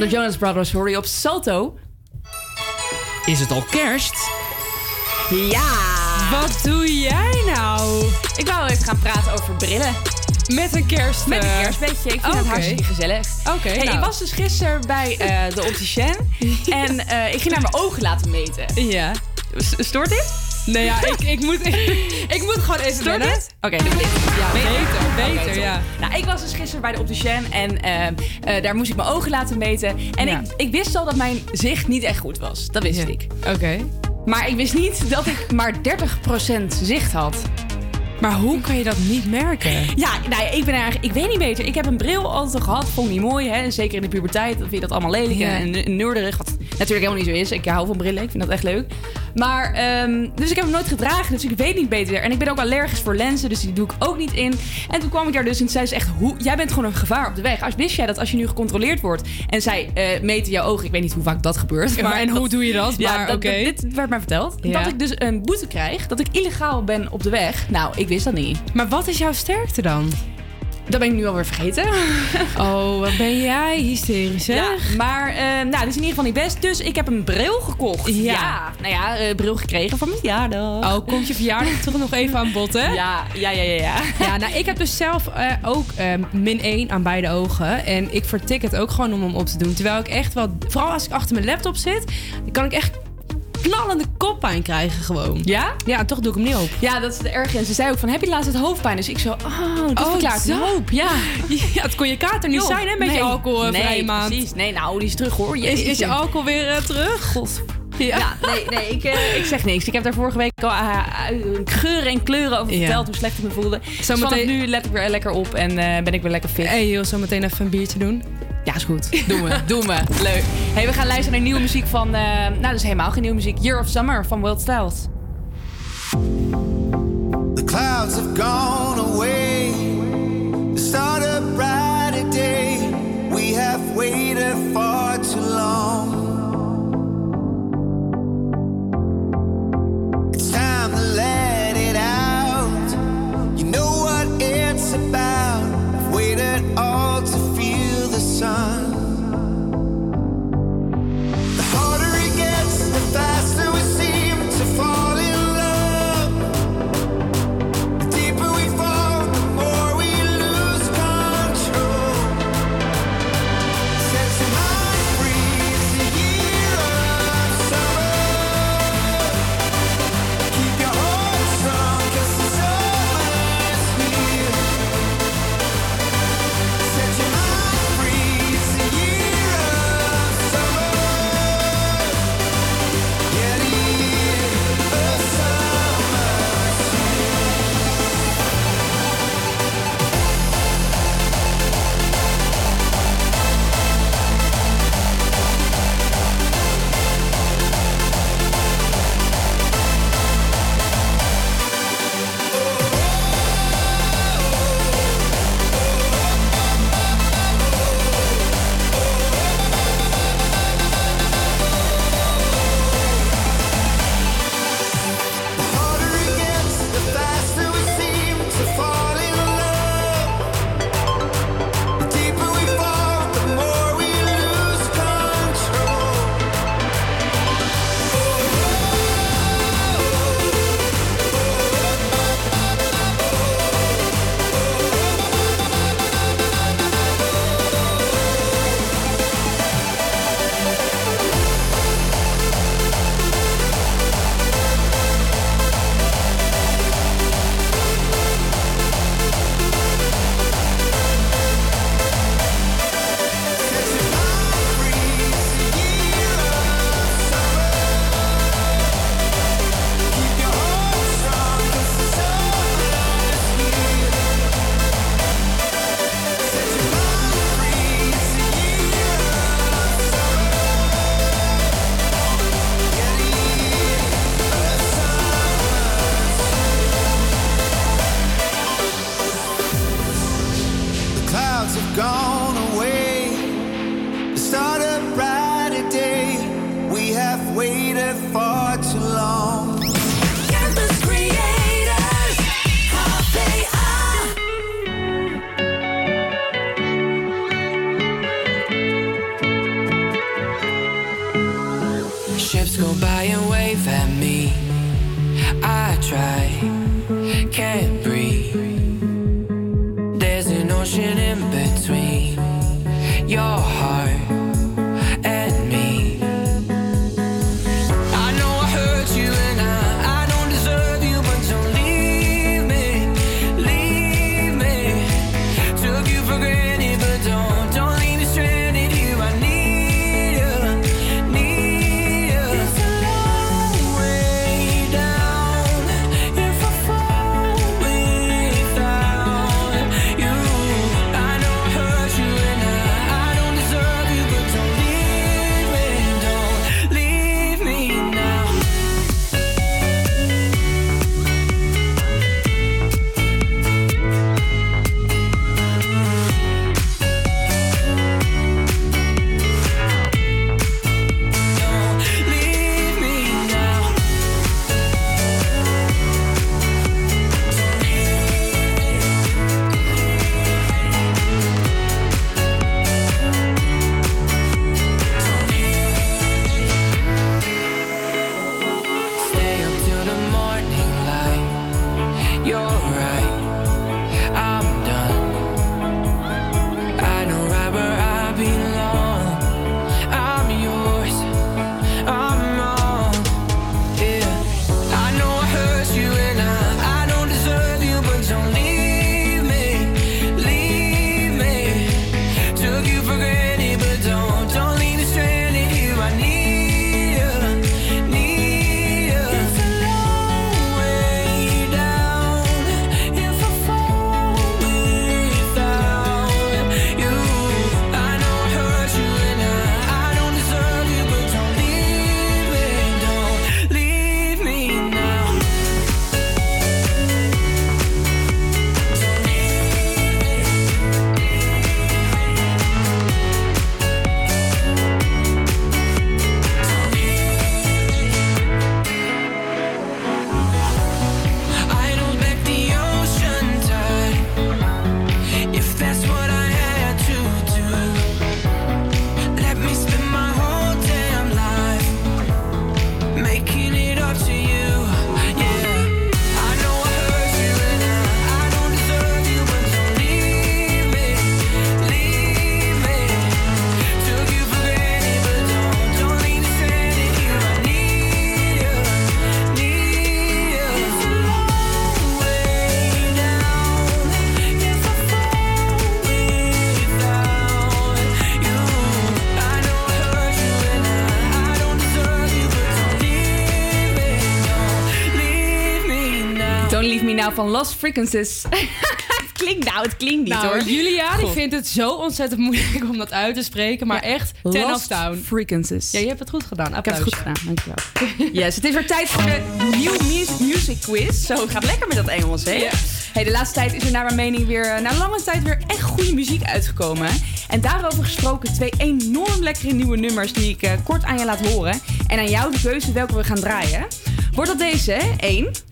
van de Jonas Brothers hoor je op Salto. Is het al kerst? Ja! Wat doe jij nou? Ik wou even gaan praten over brillen. Met een kerst. Met een eh, kerstbeetje. Ik vind oké. het hartstikke gezellig. Oké, Hey, nou. Ik was dus gisteren bij eh, de opticien. en eh, ik ging naar mijn ogen laten meten. Ja. Stoort dit? Nee, ja, ik, ik, moet, ik, moet gewoon even dit? Oké, doe dit. Ja, beter, beter, ja. Nou, ik was dus gisteren bij de opticien en eh, eh, daar moest ik mijn ogen laten meten. En Ja. ik, ik wist al dat mijn zicht niet echt goed was. Dat wist ik. Oké. Maar ik wist niet dat ik maar 30% zicht had. Maar hoe kan je dat niet merken? Ja, nou ja, ik ben eigenlijk, ik weet niet beter. Ik heb een bril altijd al gehad, vond ik niet mooi, hè. Zeker in de puberteit, vind je dat allemaal lelijk Ja. en neurderig, wat natuurlijk helemaal niet zo is. Ik hou van brillen, ik vind dat echt leuk. Maar, ehm, dus ik heb hem nooit gedragen, dus ik weet niet beter. En ik ben ook allergisch voor lenzen, dus die doe ik ook niet in. En toen kwam ik daar dus en zei ze echt, hoe, jij bent gewoon een gevaar op de weg. Als wist jij dat als je nu gecontroleerd wordt en zij eh, meten jouw ogen, ik weet niet hoe vaak dat gebeurt. Ja, maar en hoe doe je dat? Ja, Maar dat- oké. dat- dit werd mij verteld. Ja. Dat ik dus een boete krijg, dat ik illegaal ben op de weg. Nou, ik wist dat niet. Maar wat is jouw sterkte dan? Dat ben ik nu alweer vergeten. Oh, wat ben jij hysterisch, hè? Ja, maar eh, nou, dit is in ieder geval niet best. Dus ik heb een bril gekocht. Ja. nou ja, eh, bril gekregen van mijn verjaardag. Oh, komt je verjaardag toch nog even aan bod, hè? Ja, ja, ja, ja. ja. Ja, nou, ik heb dus zelf eh, ook eh, min 1 aan beide ogen. En ik vertik het ook gewoon om hem op te doen. Terwijl ik echt wel, vooral als ik achter mijn laptop zit, kan ik echt knallende koppijn krijgen gewoon. Ja? Ja, toch doe ik hem niet op. Ja, dat is de erg. En ze zei ook van, heb je laatst het hoofdpijn? Dus ik zo, oh, dat Oh, verklaart een hoop. Ja. Ja, het kon je kater niet Joh, zijn, hè, met je nee. alcoholvrije nee, maand. precies. Nee, nou, die is terug hoor. Is, is je alcohol weer eh, terug? God. Ja. Ja, nee, nee ik, eh, ik zeg niks. Ik heb daar vorige week al uh, geuren en kleuren over Ja. verteld hoe slecht ik me voelde. Dus Zometeen- vanaf nu let ik weer lekker op en eh, ben ik weer lekker fit. Hey joh, zo meteen even een biertje doen. Ja, is goed. Doen we, doen we. Leuk. Hey, we gaan luisteren naar nieuwe muziek van... eh, nou, dat is helemaal geen nieuwe muziek. Year of Summer van Wild Styles. The clouds have gone away. The start of brighter day. We have waited far too long. It's time to let it out. You know what it's about. I've waited all to feel the sun. van Lost Frequencies. het klinkt nou, het klinkt niet nou, hoor. Julia ik vind het zo ontzettend moeilijk om dat uit te spreken. Maar echt, ten Lost down. Frequencies. Ja, je hebt het goed gedaan. Applaus. Ik heb het goed gedaan, dankjewel. yes, het is weer tijd voor de New Music Quiz. Zo, het gaat lekker met dat Engels, hè? Hey, de laatste tijd is er naar mijn mening weer, eh, na lange tijd, weer echt goede muziek uitgekomen. En daarover gesproken twee enorm lekkere nieuwe nummers die ik eh, kort aan je laat horen. En aan jou de keuze welke we gaan draaien. Wordt dat deze? 1.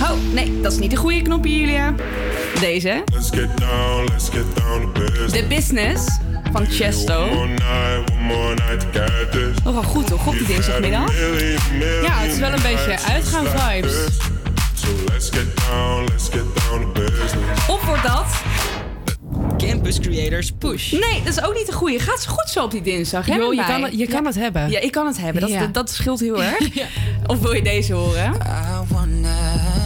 Ho, nee, dat is niet de goede knopje, Julia. Deze. Let's get down, let's get down business. The Business van Chesto. Oh, wel goed toch? Op die dinsdagmiddag. Ja, het is wel een beetje uitgaan vibes. Of wordt dat. Campus Creators Push. Nee, dat is ook niet de goede. Gaat ze goed zo op die dinsdag? Yo, je kan, het, je kan het hebben. Ja, ik kan het hebben. Dat, dat, scheelt heel erg. Of wil je deze horen? I wanna...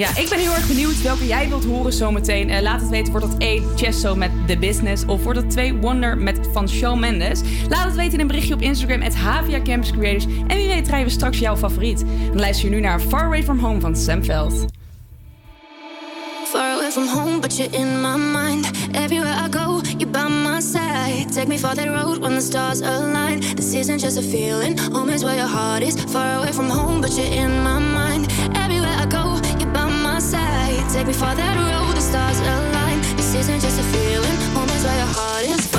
Ja, ik ben heel erg benieuwd welke jij wilt horen zometeen. Eh, laat het weten, wordt dat 1 Chesto met The Business... of wordt dat 2 Wonder met van Shawn Mendes? Laat het weten in een berichtje op Instagram... at Havia Campus Creators. En wie weet draaien we straks jouw favoriet. Dan luister je nu naar Far Away From Home van Sam Veld. Far away from home, but you're in my mind. Everywhere I go, you're by my side. Take me for that road when the stars align. This isn't just a feeling, home is where your heart is. Far away from home, but you're in my mind. Everywhere I go, Take me far that road, the stars align. This isn't just a feeling, is where your heart is.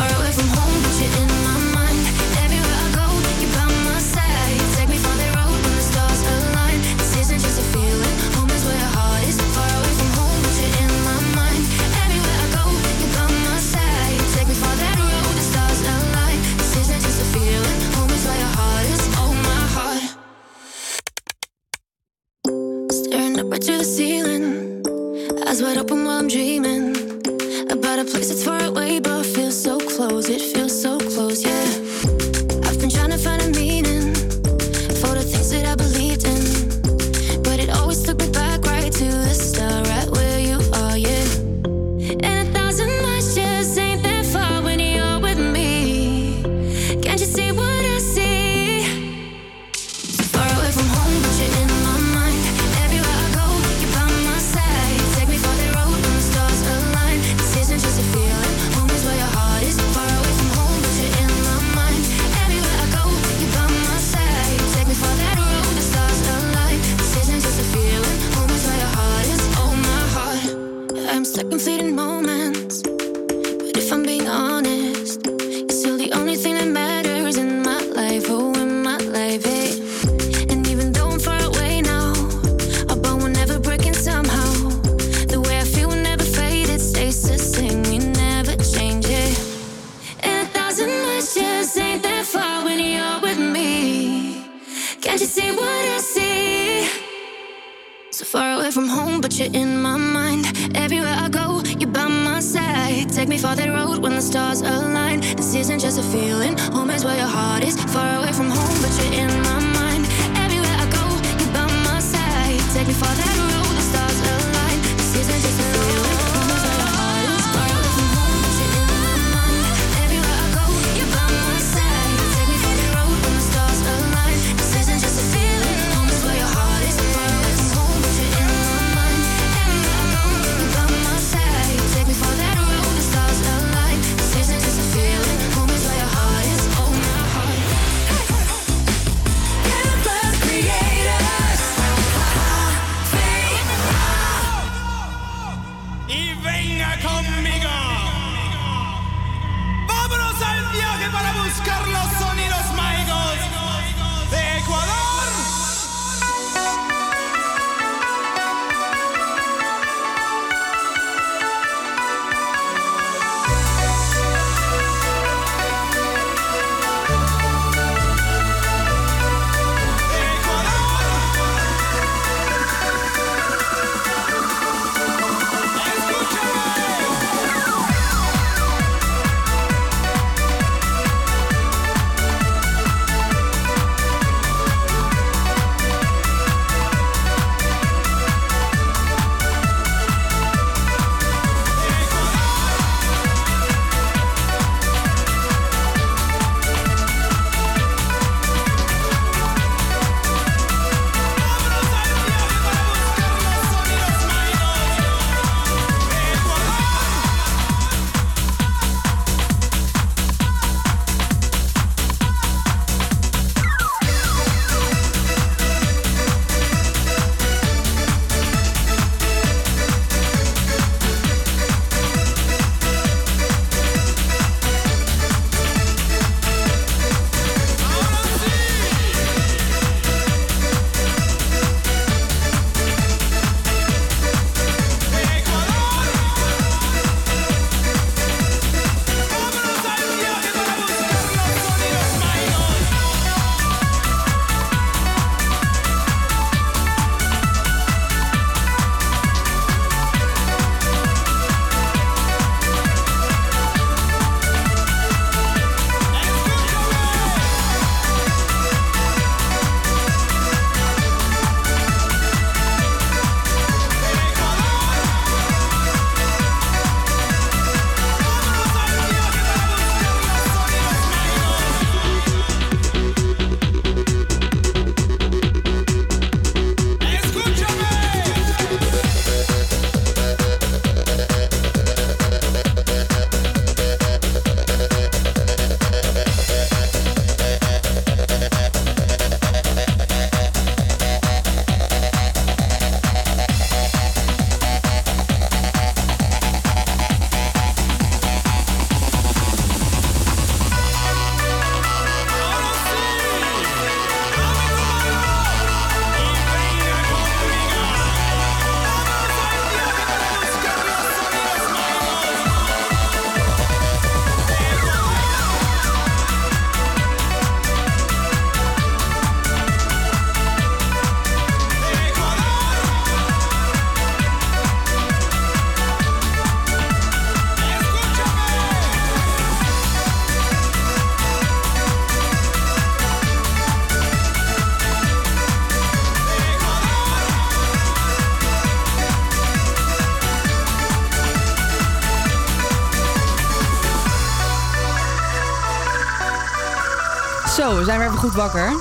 Goed wakker.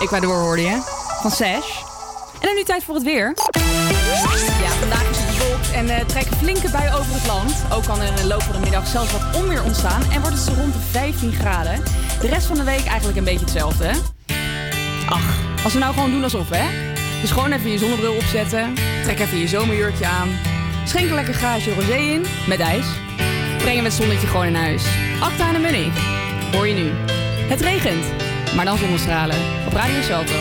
Ecuador hoorde je, van Sash. En dan nu tijd voor het weer. Ja, vandaag is het bewolkt en eh, trekken flinke buien over het land. Ook kan er in de loop van de middag zelfs wat onweer ontstaan en wordt het zo rond de 15 graden. De rest van de week eigenlijk een beetje hetzelfde, hè? Ach, als we nou gewoon doen alsof, hè? Dus gewoon even je zonnebril opzetten, trek even je zomerjurkje aan, schenk een lekker glaasje rosé in, met ijs. Brengen we het zonnetje gewoon in huis. Acta en de Munnie. Hoor je nu. Het regent, maar dan zonnestralen. Op Radio Salto.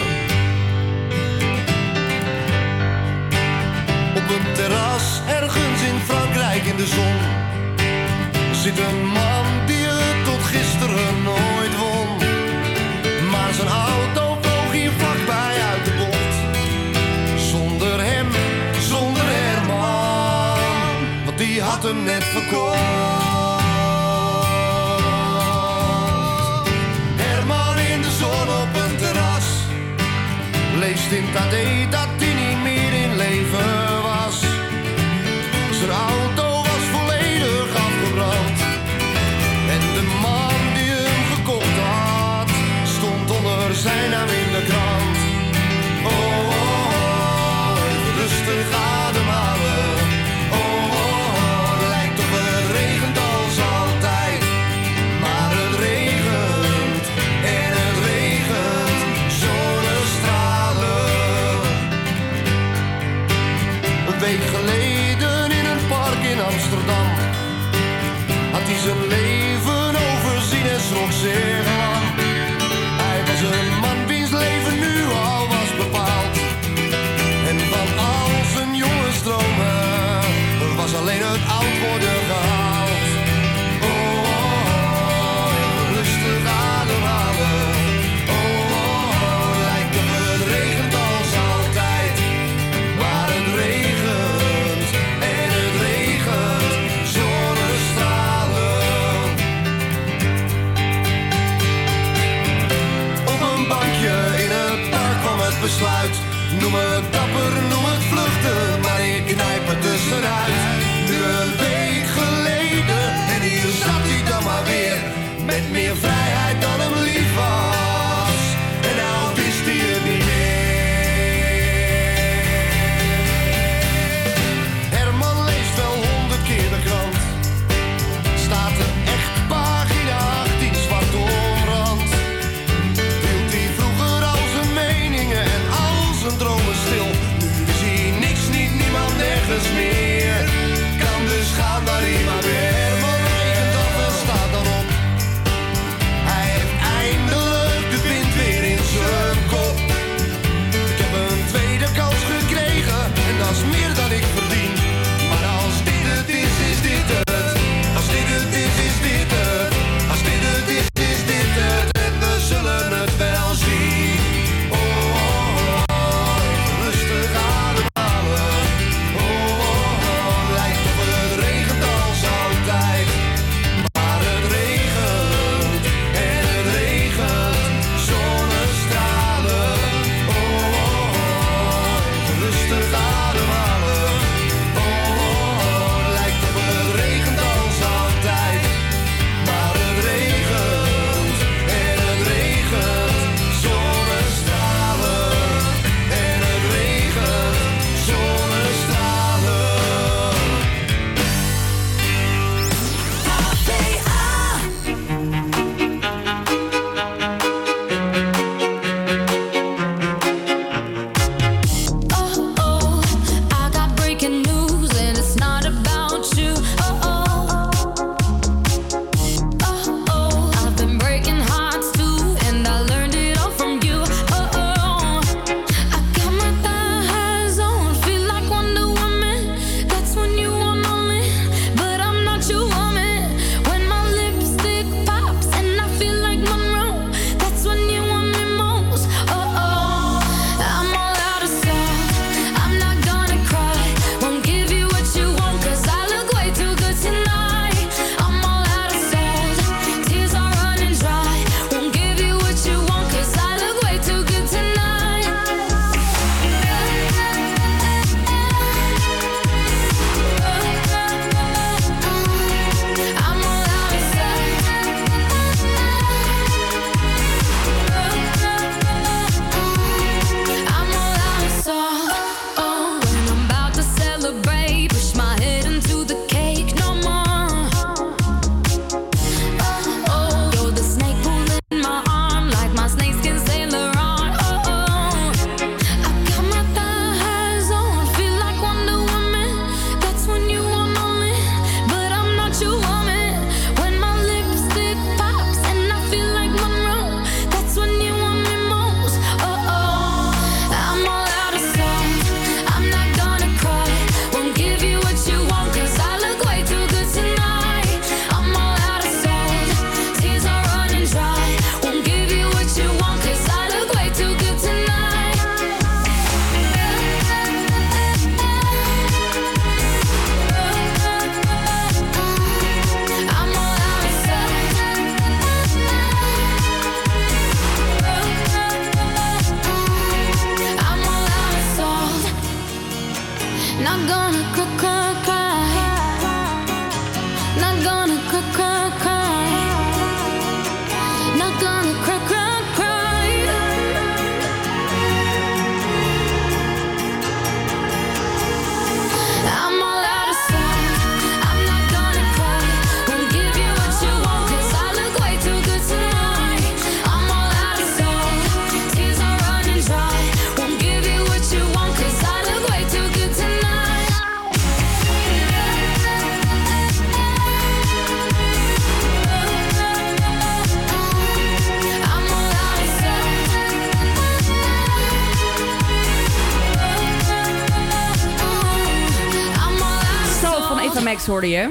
Op een terras ergens in Frankrijk in de zon zit een man die het tot gisteren nooit won. Maar zijn auto vloog hier vlakbij uit de bocht. Zonder hem, zonder Herman, want die had hem net verkocht. Leest in het AD dat hoorde je.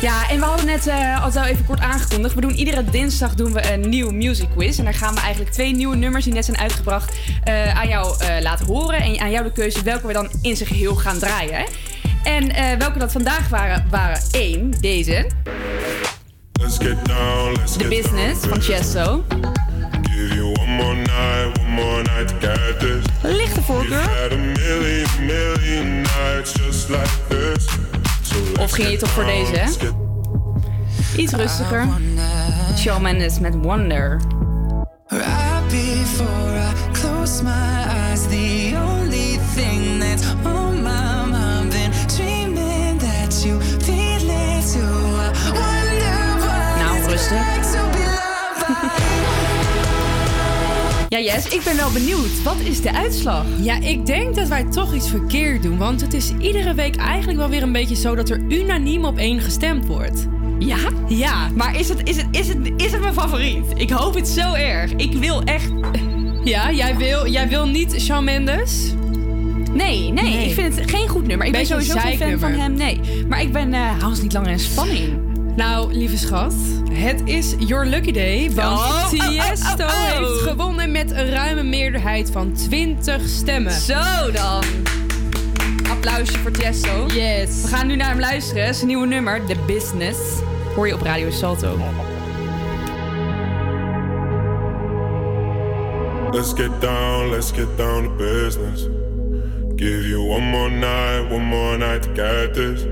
Ja, en we hadden net eh, al even kort aangekondigd. We doen iedere dinsdag doen we een nieuw music quiz. En daar gaan we eigenlijk twee nieuwe nummers die net zijn uitgebracht eh, aan jou eh, laten horen. En aan jou de keuze welke we dan in zijn geheel gaan draaien. hè. En welke dat vandaag waren, waren één, deze. Let's get down, let's The Business down. van Chesto. Give you one more night, one more night to get this. Lichte voorkeur. Had a million, million nights just like this. Of ging je toch voor deze, hè? Iets rustiger. Shawn Mendes met Wonder. Right before I close my eyes, Jess, ik ben wel benieuwd. Wat is de uitslag? Ja, ik denk dat wij toch iets verkeerd doen. Want het is iedere week eigenlijk wel weer een beetje zo dat er unaniem op één gestemd wordt. Ja? Ja. Maar is het, is, het, is, het, is het mijn favoriet? Ik hoop het zo erg. Ik wil echt... Ja, jij wil, jij wil niet Shawn Mendes? Nee, nee, Nee. ik vind het geen goed nummer. Ik Beetje ben sowieso geen fan van hem, nee. Maar ik ben, hou ons niet langer in spanning. Nou, lieve schat, het is Your Lucky Day. Want Oh, oh, oh, Tiesto oh, oh. heeft gewonnen met een ruime meerderheid van 20 stemmen. Zo dan. Applausje voor Tiesto. Yes. We gaan nu naar hem luisteren. Zijn nieuwe nummer, The Business. Hoor je op Radio Salto. Let's get down, let's get down to business. Give you one more night, one more night to get this.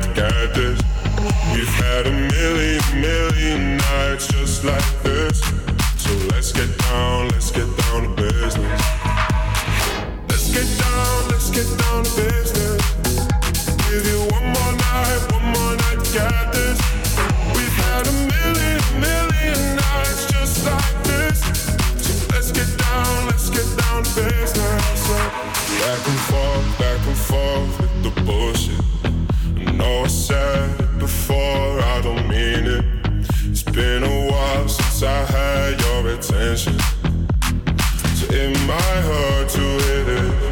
To get this. We've had a million, million nights just like this. So let's get down, let's get down to business. Let's get down, let's get down to business. Give you one more night, one more night get this. We've had a million, million nights just like this. So let's get down, let's get down to business. So back and forth, back and forth with the bullshit. Know I said it before, I don't mean it. It's been a while since I had your attention. So it might hurt to hit it.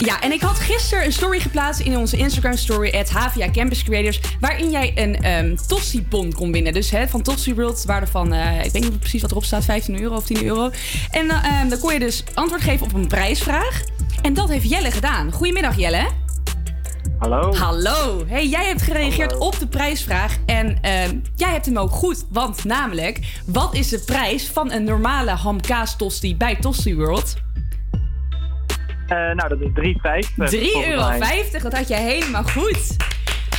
Ja, en ik had gisteren een story geplaatst in onze Instagram story at Campus Creators. Waarin jij een ehm, um, bon kon winnen. Dus hè, van Tossie World, waarde van, eh, ik weet niet precies wat erop staat, 15 euro of 10 euro. En uh, dan kon je dus antwoord geven op een prijsvraag. En dat heeft Jelle gedaan. Goedemiddag Jelle. Hallo. Hallo. Hey, jij hebt gereageerd op de prijsvraag. En ehm, jij hebt hem ook goed. Want namelijk, wat is de prijs van een normale hamkaas tosti bij Tosti World? Eh, nou, dat is 3,50. 3,50 volgens euro, mij. dat had jij helemaal goed.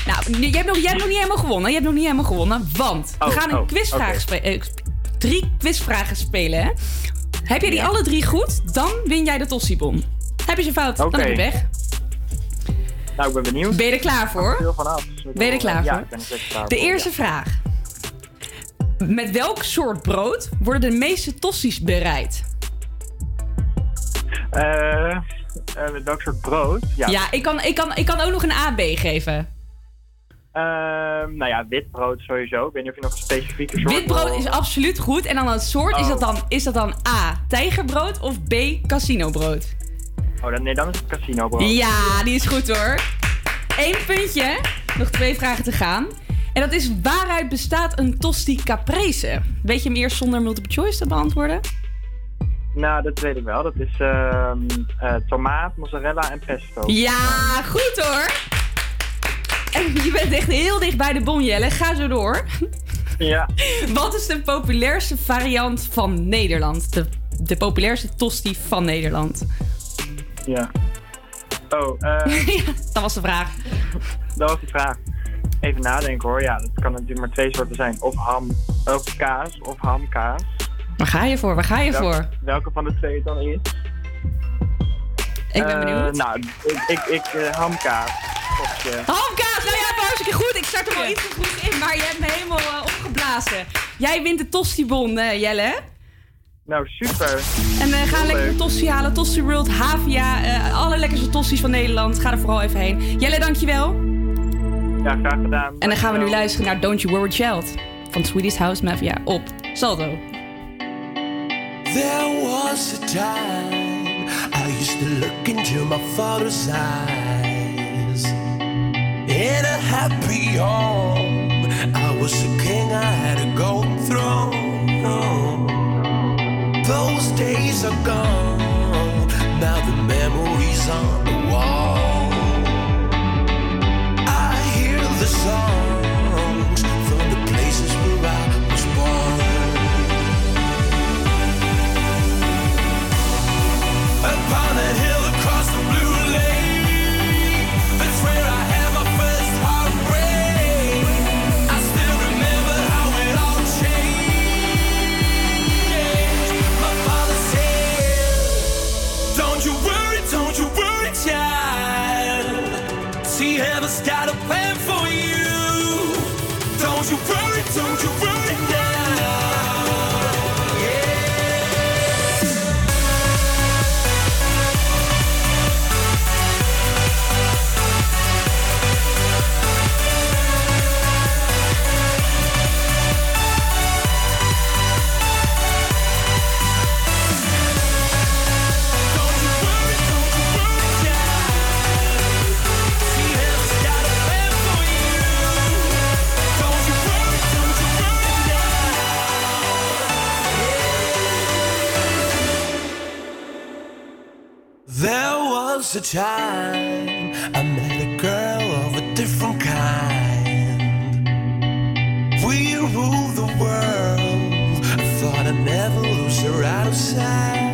Nou, jij hebt, nog, jij hebt nog niet helemaal gewonnen. Je hebt nog niet helemaal gewonnen, want we Oh, gaan een oh, quizvraag spe- eh, drie quizvragen spelen. Hè? Heb jij die alle drie goed, dan win jij de tossibon. Heb je ze fout, dan heb je weg. Nou, ik ben benieuwd. Ben je er klaar voor? Veel vanaf. Ben je er klaar ja, voor? ik ben er klaar De voor, eerste vraag. Met welk soort brood worden de meeste tossies bereid? ja. Eh, eh, met welk soort brood? Ja. Ja, ik, kan, ik, kan, ik kan ook nog een A, B geven. Ehm, nou ja, wit brood sowieso. Ik weet niet of je nog een specifieke soort Wit brood wil- is absoluut goed. En dan het soort, is, Oh. dat dan, is dat dan A, tijgerbrood of B, casinobrood? Oh, dan, nee, dan is het casino brood. Ja, die is goed hoor. Eén puntje. Nog twee vragen te gaan. En dat is waaruit bestaat een tosti caprese? Weet je hem eerst zonder multiple choice te beantwoorden? Nou, dat weet ik wel. Dat is ehm, eh, tomaat, mozzarella en pesto. Ja, goed hoor. Je bent echt heel dicht bij de bon, Jelle. Ga zo door. Ja. Wat is de populairste variant van Nederland? De, de populairste tosti van Nederland? Ja. Oh, eh, Dat was de vraag. dat was de vraag. Even nadenken hoor. Ja, dat kan natuurlijk maar twee soorten zijn. Of ham, of kaas, of hamkaas. Waar ga je voor? Waar ga je Welke- voor? Welke van de twee dan is? Ik ben Eh, benieuwd. nou, ik, ik, ik eh, hamkaas. Kopje. Hamkaas, nou ja, hartstikke goed. Ik start er wel iets te vroeg in, maar je hebt me helemaal eh, opgeblazen. Jij wint de Tosti-bon, eh, Jelle. Nou, super. En eh, ga Heel lekker een Tosti halen. Tosti World, Havia, eh alle lekkerste Tosties van Nederland. Ga er vooral even heen. Jelle, dankjewel. Ja, graag gedaan. En dan gaan we nu luisteren naar Don't You Worry Child van Swedish House Mafia op Salto. There was a time I used to look into my father's eyes. In a happy home, I was a king, I had a golden throne. Those days are gone, now the memories on was a time I met a girl of a different kind. We ruled the world. I thought I'd never lose her out of sight.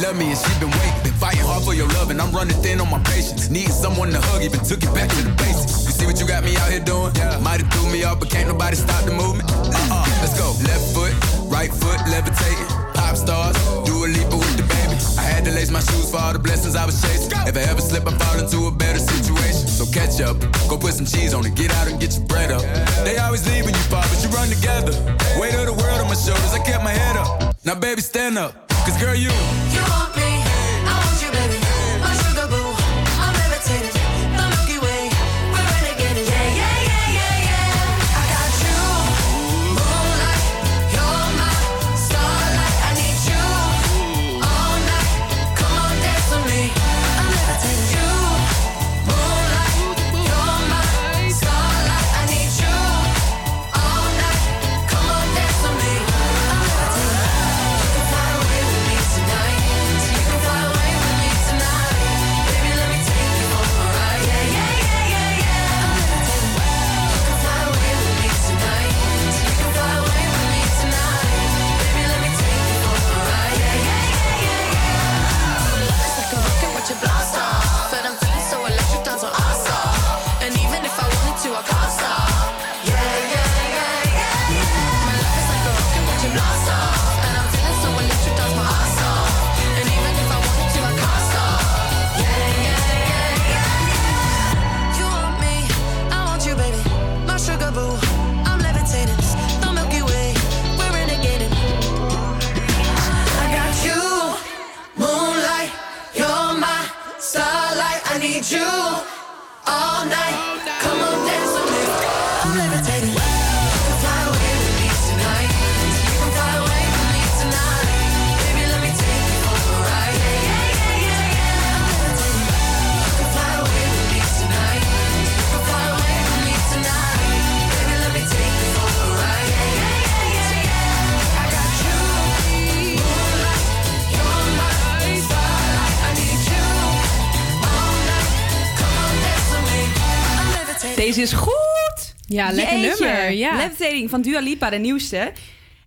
la been. Levitating van Dua Lipa, de nieuwste.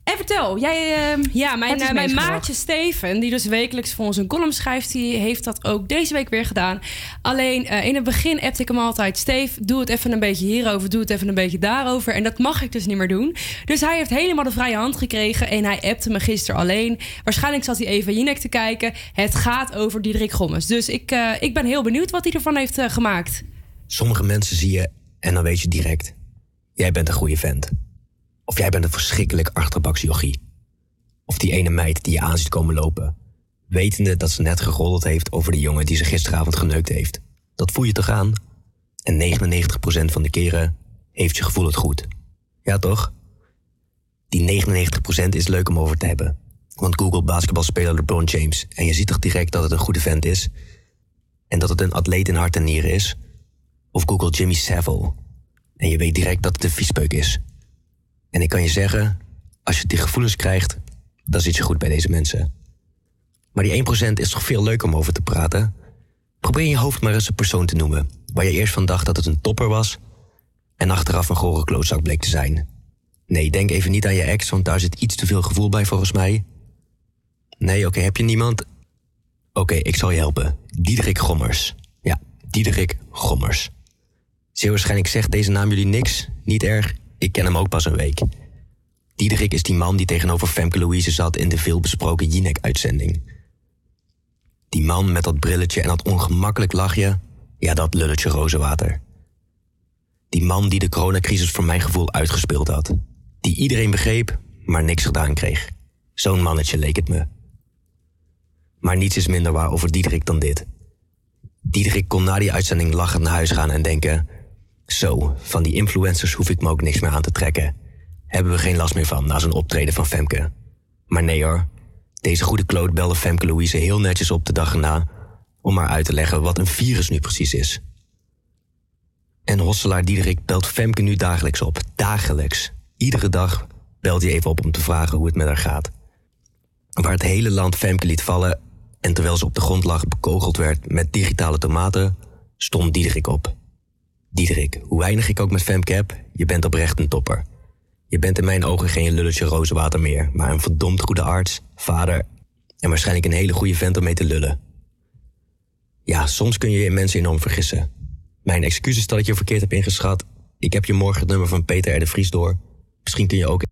En vertel, jij. Ehm, ja, mijn, eh, mijn maatje Steven, die dus wekelijks voor ons een column schrijft, die heeft dat ook deze week weer gedaan. Alleen eh, in het begin appte ik hem altijd: Steve, doe het even een beetje hierover, doe het even een beetje daarover. En dat mag ik dus niet meer doen. Dus hij heeft helemaal de vrije hand gekregen en hij appte me gisteren alleen. Waarschijnlijk zat hij even Jinek te kijken. Het gaat over Diederik Gommes. Dus ik, eh, ik ben heel benieuwd wat hij ervan heeft gemaakt. Sommige mensen zie je en dan weet je direct Jij bent een goede vent. Of jij bent een verschrikkelijk achterbaksjochie. Of die ene meid die je aan ziet komen lopen. Wetende dat ze net geroddeld heeft over de jongen die ze gisteravond geneukt heeft. Dat voel je toch aan? En 99% van de keren heeft je gevoel het goed. Ja toch? Die 99% is leuk om over te hebben. Want Google basketbalspeler LeBron James en je ziet toch direct dat het een goede vent is? En dat het een atleet in hart en nieren is? Of Google Jimmy Savile en je weet direct dat het een viespeuk is. En ik kan je zeggen, als je die gevoelens krijgt, dan zit je goed bij deze mensen. Maar die 1% is toch veel leuk om over te praten? Probeer je hoofd maar eens een persoon te noemen waar je eerst van dacht dat het een topper was en achteraf een gore klootzak bleek te zijn. Nee, denk even niet aan je ex, want daar zit iets te veel gevoel bij volgens mij. Nee, oké, heb je niemand? Oké, ik zal je helpen. Diederik Gommers. Ja, Diederik Gommers. Zeer waarschijnlijk zegt deze naam jullie niks. Niet erg, ik ken hem ook pas een week. Diederik is die man die tegenover Femke Louise zat in de veelbesproken Jinek-uitzending. Die man met dat brilletje en dat ongemakkelijk lachje, ja, dat lulletje rozenwater. Die man die de coronacrisis voor mijn gevoel uitgespeeld had. Die iedereen begreep, maar niks gedaan kreeg. Zo'n mannetje leek het me. Maar niets is minder waar over Diederik dan dit. Diederik kon na die uitzending lachend naar huis gaan en denken: zo, van die influencers hoef ik me ook niks meer aan te trekken. Hebben we geen last meer van na zo'n optreden van Femke. Maar nee hoor, deze goede kloot belde Femke Louise heel netjes op de dag erna... om haar uit te leggen wat een virus nu precies is. En hosselaar Diederik belt Femke nu dagelijks op. Dagelijks. Iedere dag belt hij even op om te vragen hoe het met haar gaat. Waar het hele land Femke liet vallen... en terwijl ze op de grond lag bekogeld werd met digitale tomaten... stond Diederik op. Diederik, hoe weinig ik ook met Femke heb, je bent oprecht een topper. Je bent in mijn ogen geen lulletje rozenwater meer... maar een verdomd goede arts, vader... en waarschijnlijk een hele goede vent om mee te lullen. Ja, soms kun je je in mensen enorm vergissen. Mijn excuses dat ik je verkeerd heb ingeschat. Ik heb je morgen het nummer van Peter R. de Vries door. Misschien kun je ook